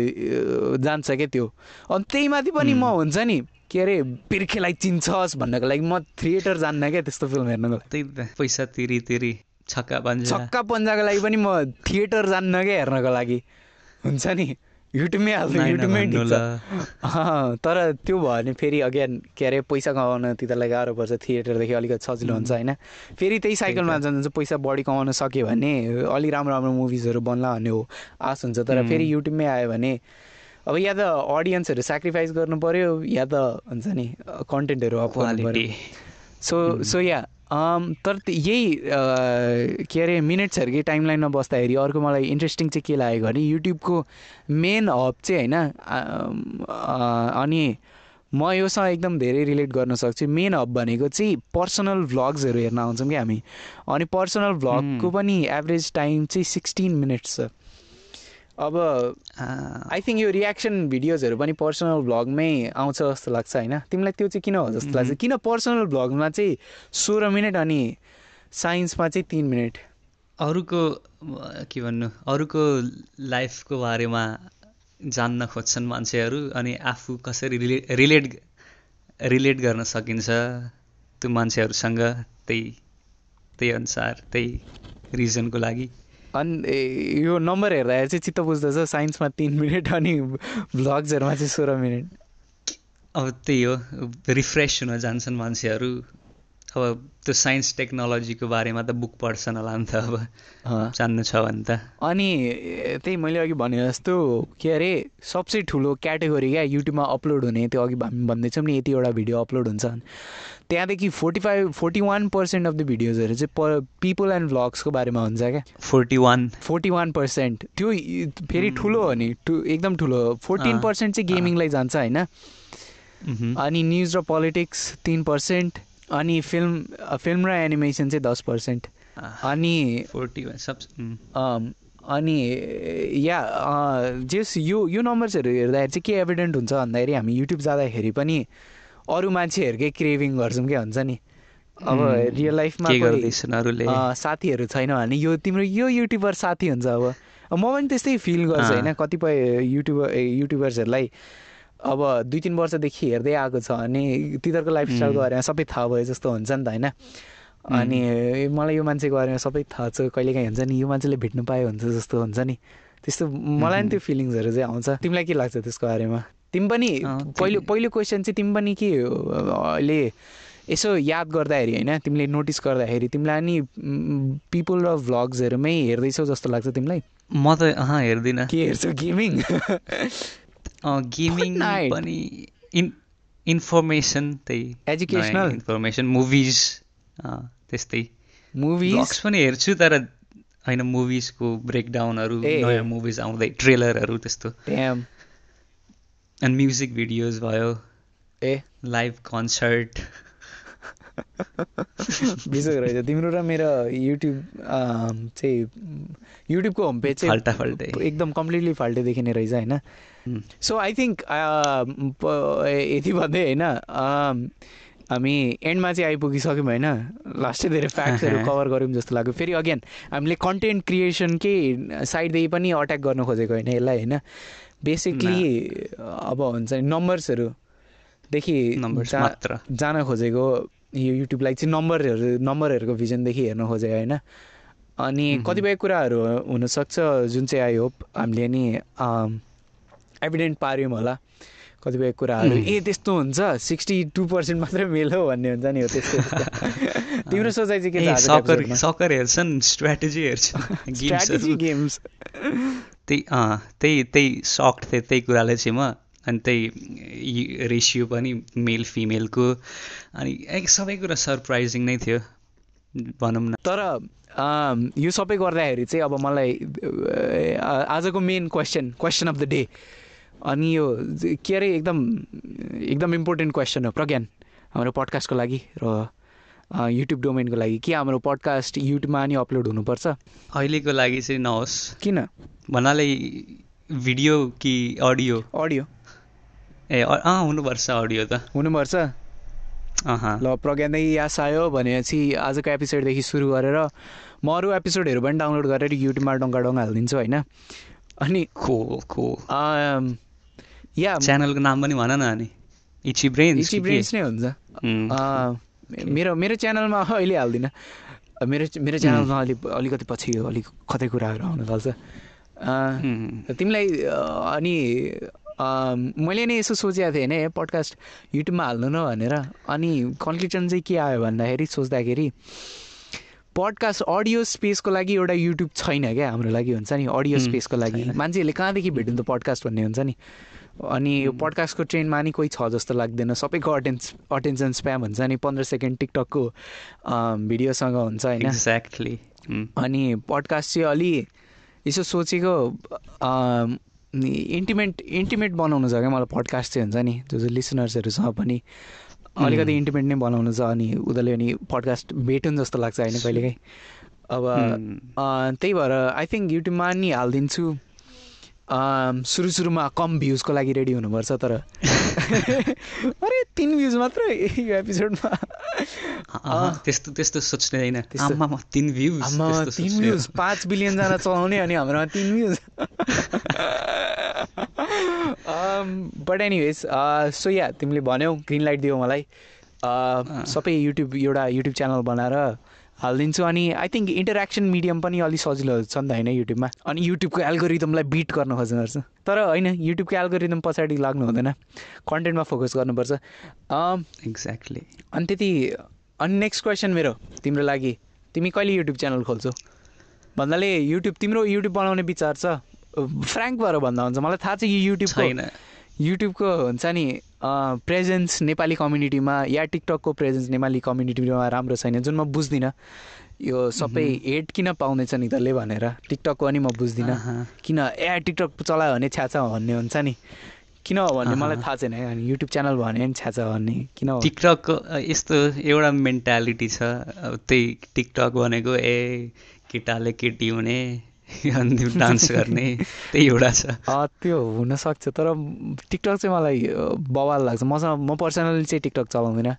जान्छ क्या त्यो। अनि त्यही माथि पनि म हुन्छ नि के अरे बिर्खेलाई चिन्छस् भन्नको लागि म थिएटर जान्न क्या त्यस्तो फिल्म हेर्नको लागि। पैसा तिरी तिरी। छक्का पन्जा छक्का पन्जाको लागि पनि म थिएटर जान्न क्या हेर्नको लागि। हुन्छ नि? युट्युबमै हाल्छु नाइ युट्युबमै तर त्यो भयो भने फेरि अगेन के अरे पैसा कमाउन तिनीहरूलाई गाह्रो पर्छ। थिएटरदेखि अलिकति सजिलो हुन्छ होइन? फेरि त्यही साइकलमा जान्छ पैसा बढी कमाउन सक्यो भने अलिक राम्रो राम्रो मुभिजहरू बन्ला भन्ने हो आश हुन्छ। तर. फेरि युट्युबमै आयो भने अब या त अडियन्सहरू सेक्रिफाइस गर्नु पऱ्यो या त हुन्छ नि कन्टेन्टहरू अप गर्नु क्वालिटी पऱ्यो सो सो या तर त्यो यही के अरे मिनट्सहरूकै टाइमलाइनमा बस्दाखेरि अर्को मलाई इन्ट्रेस्टिङ चाहिँ के लाग्यो भने युट्युबको मेन हब चाहिँ होइन अनि म योसँग एकदम धेरै रिलेट गर्न सक्छु। मेन हब भनेको चाहिँ पर्सनल भ्लग्सहरू हेर्न आउँछौँ क्या हामी। अनि पर्सनल भ्लगको. पनि एभरेज टाइम चाहिँ सिक्सटिन मिनट्स छ। अब आई थिङ्क यो रियाक्सन भिडियोजहरू पनि पर्सनल भ्लगमै आउँछ जस्तो लाग्छ होइन? तिमीलाई त्यो चाहिँ किन हो जस्तो लाग्छ। किन पर्सनल भ्लगमा चाहिँ सोह्र मिनट अनि साइन्समा चाहिँ तिन मिनट? अरूको के भन्नु? अरूको लाइफको बारेमा जान्न खोज्छन् मान्छेहरू अनि आफू कसरी रिले रिलेट रिलेट गर्न सकिन्छ त्यो मान्छेहरूसँग त्यही त्यही अनुसार त्यही रिजनको लागि। अनि यो नम्बर हेर्दाखेरि चाहिँ चित्त बुझ्दछ साइन्समा तिन मिनट अनि भ्लग्सहरूमा चाहिँ सोह्र मिनट। अब त्यही हो रिफ्रेस हुन जान्छन् मान्छेहरू। अब त्यो साइन्स टेक्नोलोजीको बारेमा त बुक पढ्छन् होला नि त अब। जान्नु छ भने त। अनि त्यही मैले अघि भने जस्तो के अरे सबसे ठुलो क्याटेगोरी क्या युट्युबमा अपलोड हुने त्यो अघि हामी भन्दैछौँ नि यतिवटा भिडियो अपलोड हुन्छ। त्यहाँदेखि forty five forty one percent of the भिडियोजहरू चाहिँ प पिपल एन्ड भ्लग्सको बारेमा हुन्छ क्या। Forty one forty one percent त्यो फेरि ठुलो हो नि टु एकदम ठुलो। फोर्टिन पर्सेन्ट चाहिँ। गेमिङलाई जान्छ होइन? अनि न्युज र पोलिटिक्स तिन पर्सेन्ट अनि फिल्म फिल्म र एनिमेसन चाहिँ दस पर्सेन्ट अनि फोर्टी सब अनि या जस यो यो नम्बर्सहरू हेर्दाखेरि चाहिँ के एभिडेन्ट हुन्छ भन्दाखेरि हामी युट्युब जाँदाखेरि पनि अरू मान्छेहरूकै क्रेभिङ गर्छौँ क्या हुन्छ नि? अब रियल लाइफमा साथीहरू छैन भने यो तिम्रो यो युट्युबर साथी हुन्छ अब। म पनि त्यस्तै फिल गर्छु। होइन? कतिपय युट्युबर युट्युबर्सहरूलाई अब दुई तिन वर्षदेखि हेर्दै आएको छ भने तिनीहरूको लाइफस्टाइलको. बारेमा सबै थाहा भयो जस्तो हुन्छ नि त होइन? अनि मलाई यो मान्छेको बारेमा सबै थाहा छ कहिलेकाहीँ हुन्छ नि यो मान्छेले भेट्नु पायो हुन्छ जस्तो हुन्छ नि। त्यस्तो मलाई नि त्यो फिलिङ्सहरू चाहिँ आउँछ। तिमीलाई के लाग्छ त्यसको बारेमा? तिमी पनि पहिलो पहिलो क्वेसन चाहिँ तिमी पनि के अहिले यसो याद गर्दाखेरि होइन तिमीले नोटिस गर्दाखेरि तिमीलाई नि पिपल र भ्लग्सहरूमै हेर्दैछौ जस्तो लाग्छ तिमीलाई? म त अँ हेर्दिनँ। के हेर्छौ? Gaming gaming. पनि इन इन्फर्मेसन त्यही Educational. इन्फर्मेसन मुभिज त्यस्तै। मुभिज पनि हेर्छु तर होइन मुभिजको ब्रेकडाउनहरू। नयाँ मुभिज आउँदै ट्रेलरहरू त्यस्तो। अनि म्युजिक भिडियोज भयो। ए। लाइभ कन्सर्ट बिजोग रहेछ। तिम्रो र मेरो युट्युब चाहिँ युट्युबको होम पेज चाहिँ फाल्टा फाल्टै। एकदम कम्प्लिटली फाल्टै देखिने रहेछ होइन। सो आई थिङ्क यति भन्दै होइन हामी एन्डमा चाहिँ आइपुगिसक्यौँ होइन लास्टै धेरै फ्याक्ट्सहरू। कभर गऱ्यौँ जस्तो लाग्यो फेरि अगेन हामीले कन्टेन्ट क्रिएसनकै साइडदेखि पनि अट्याक गर्न खोजेको होइन यसलाई होइन बेसिकली अब हुन्छ नि नम्बर्सहरूदेखि जान खोजेको यो युट्युबलाई चाहिँ नम्बरहरू नम्बरहरूको भिजनदेखि हेर्न खोजेको होइन अनि। कतिपय कुराहरू हुनसक्छ जुन चाहिँ आई होप हामीले नि एभिडेन्ट पार्यौँ होला। कतिपय कुराहरू. ए त्यस्तो हुन्छ। सिक्सटी टू पर्सेन्ट मात्रै मेलो भन्ने हुन्छ नि हो त्यस्तो। तिम्रो सोचाइ चाहिँ के छ सकर? सकर हेर्छन् स्ट्राटेजी हेर्छन् स्ट्राटेजी गेम्स त्यही त्यही त्यही सक्ट थिएँ त्यही कुराले चाहिँ म अनि त्यही रेसियो पनि मेल फिमेलको अनि सबै कुरा सरप्राइजिङ नै थियो भनौँ न। तर यो सबै गर्दाखेरि चाहिँ अब मलाई आजको main question question of the day अनि यो के अरे एकदम एकदम इम्पोर्टेन्ट क्वेसन हो प्रज्ञान हाम्रो पडकास्टको लागि र युट्युब डोमेनको लागि। के हाम्रो पडकास्ट युट्युबमा नि अपलोड हुनुपर्छ? अहिलेको लागि चाहिँ नहोस्। किन? भन्नाले भिडियो कि अडियो अडियो ए अ- हुनुपर्छ अडियो त। हुनुपर्छ। अँ ल प्रज्ञानदेखि यास आयो भनेपछि आजको एपिसोडदेखि सुरु गरेर म अरू एपिसोडहरू पनि डाउनलोड गरेर युट्युबमा डङ्गा डङ्गा हालिदिन्छु होइन? अनि खोल अम, या। च्यानलको नाम पनि भन न अनि। इची ब्रेन्स इची ब्रेन्स नै हुन्छ। मेरो मेरो च्यानलमा अहिले हाल्दिनँ। मेरो मेरो च्यानलमा अलि अलिकति पछि अलिक कतै कुराहरू आउन थाल्छ तिमीलाई अनि मैले नै यसो सोचेको थिएँ होइन पडकास्ट युट्युबमा हाल्नु न भनेर। अनि कन्क्लुजन चाहिँ के आयो भन्दाखेरि सोच्दाखेरि पडकास्ट अडियो स्पेसको लागि एउटा युट्युब छैन क्या हाम्रो लागि हुन्छ नि। अडियो स्पेसको लागि। मान्छेहरूले कहाँदेखि भेट्नु त पडकास्ट भन्ने हुन्छ नि। अनि यो पडकास्टको ट्रेन्डमा नि कोही छ जस्तो लाग्दैन। सबैको अटेन्स अटेन्सन स्प्याम हुन्छ नि पन्ध्र सेकेन्ड टिकटकको भिडियोसँग हुन्छ होइन। एक्ज्याक्टली अनि पडकास्ट चाहिँ अलि यसो सोचेको इन्टिमेट इन्टिमेट बनाउनु छ क्या मलाई पडकास्ट चाहिँ हुन्छ नि। जो जो लिसनर्सहरू छ पनि अलिकति इन्टिमेट नै बनाउनु छ अनि उनीहरूले अनि पडकास्ट भेटुन् जस्तो लाग्छ होइन कहिलेकाहीँ। अब त्यही भएर आई थिङ्क युट्युबमा नि हालिदिन्छु। सुरु सुरुमा कम भ्युजको लागि रेडी हुनुपर्छ तर अरे तिन भ्युज मात्र यो एपिसोडमा। त्यस्तो त्यस्तो सोच्ने होइन। तिन भ्युज तिन भ्युज पाँच बिलियनजना चलाउने अनि हाम्रोमा तिन views. But anyways so yeah तिमीले भन्यौ ग्रिन लाइट दियौ मलाई। सबै युट्युब एउटा युट्युब च्यानल बनाएर हालिदिन्छु अनि आई थिङ्क इन्टरेक्सन मिडियम पनि अलिक सजिलो छ नि त होइन युट्युबमा अनि युट्युबको एल्गोरिदमलाई बिट गर्न खोज्नुपर्छ तर होइन युट्युबको एल्गोरिदम पछाडि लाग्नु हुँदैन। कन्टेन्टमा फोकस गर्नुपर्छ। एक्ज्याक्टली अनि त्यति अनि नेक्स्ट क्वेसन मेरो तिम्रो लागि। तिमी कहिले युट्युब च्यानल खोल्छौ? भन्नाले युट्युब तिम्रो युट्युब बनाउने विचार छ। फ्रेङ्क भएर भन्दा हुन्छ। मलाई थाहा छ यो युट्युबको छैन। युट्युबको हुन्छ नि प्रेजेन्स नेपाली कम्युनिटीमा या टिकटकको प्रेजेन्स नेपाली कम्युनिटीमा राम्रो छैन जुन म बुझ्दिनँ। यो सबै हेट किन पाउँदैछ नि तले भनेर टिकटकको पनि म बुझ्दिनँ। किन ए टिकटक चलायो भने छ्याछ भन्ने हुन्छ नि। किन भन्ने मलाई। थाहा छैन है अनि युट्युब च्यानल भने छ्याछ भन्ने। किन टिकटकको अ, यस्तो एउटा मेन्टालिटी छ त्यही टिकटक भनेको ए केटाले केटी हुने। अनि डान्स गर्ने त्यही एउटा छ। त्यो हुनसक्छ तर टिकटक चाहिँ मलाई बवाल लाग्छ। मसँग म पर्सनली चाहिँ टिकटक चलाउँदिनँ।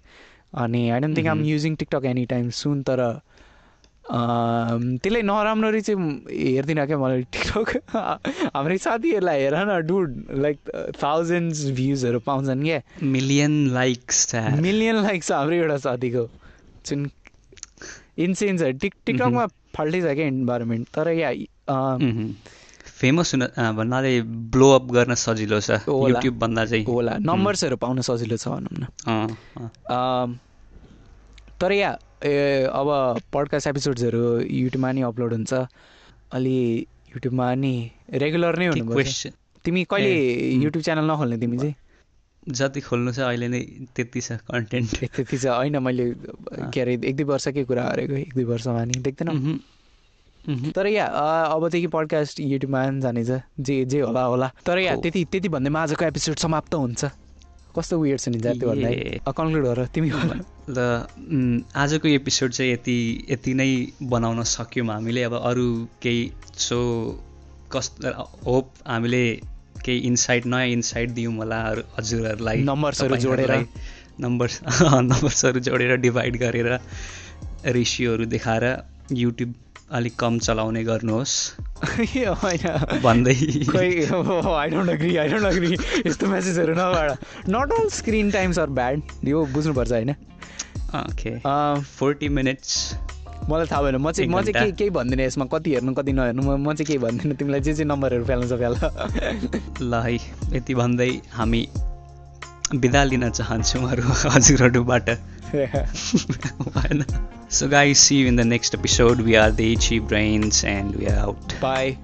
अनि I don't think I'm. Using TikTok any time soon तर अम, त्यसलाई नराम्ररी चाहिँ हेर्दिनँ क्या मलाई टिकटक। हाम्रै साथीहरूलाई हेर न डुड लाइक थाउजन्ड्स भ्युजहरू पाउँछन् क्या। मिलियन लाइक्स मिलियन लाइक छ हाम्रो एउटा साथीको। जुन इन्सेन्स छ। टिक टिकटकमा फाल्टै छ क्या इन्भाइरोमेन्ट तर या अँ, फेमस हुन भन्नाले ब्लो अप गर्न सजिलो छ। युट्युब भन्दा चाहिँ। होला नम्बर्सहरू पाउन सजिलो छ भनौँ न। तर या ए अब पडकास्ट एपिसोड्सहरू युट्युबमा नि अपलोड हुन्छ। अलि युट्युबमा नि रेगुलर नै हुनुपर्छ क्वेसन तिमी कहिले. युट्युब च्यानल नखोल्ने तिमी चाहिँ? जति खोल्नु छ अहिले नै त्यति छ कन्टेन्ट त्यति चाहिँ होइन मैले के अरे एक दुई वर्षकै कुरा गरेको एक दुई वर्षमा नि। देख्दैनौ? तर या अबदेखि पडकास्ट युट्युबमा पनि जानेछ जे जे होला होला। तर या। त्यति त्यति भन्दैमा आजको एपिसोड समाप्त हुन्छ। कस्तो उयो छ नि जाति भन्दा ए। कन्क्लुड गर तिमी ल आजको एपिसोड चाहिँ यति यति नै बनाउन सक्यौँ हामीले। अब अरू केही सो कस्तो होप हामीले केही इन्साइट नयाँ इन्साइट दियौँ होला हजुरहरूलाई नम्बर्सहरू तपाईँहरूलाई। नम्बर्स नम्बर्सहरू जोडेर डिभाइड गरेर रेसियोहरू देखाएर युट्युब अलिक कम चलाउने गर्नुहोस्। भन्दै। खै I don't agree I don't agree यस्तो म्यासेजहरू नबाट not all screen times are bad यो बुझ्नुपर्छ होइन। Okay forty minutes. मलाई थाहा भएन। म चाहिँ म चाहिँ। केही केही भन्दिनँ यसमा? कति हेर्नु कति नहेर्नु? म म चाहिँ केही भन्दिनँ? तिमीलाई जे जे नम्बरहरू फ्याल्नु छ फ्याल। ल है यति भन्दै हामी बिदा लिन चाहन्छौँ अरू हजुरहरूबाट भएन so guy see you in the next episode we are the itchy brains and we are out bye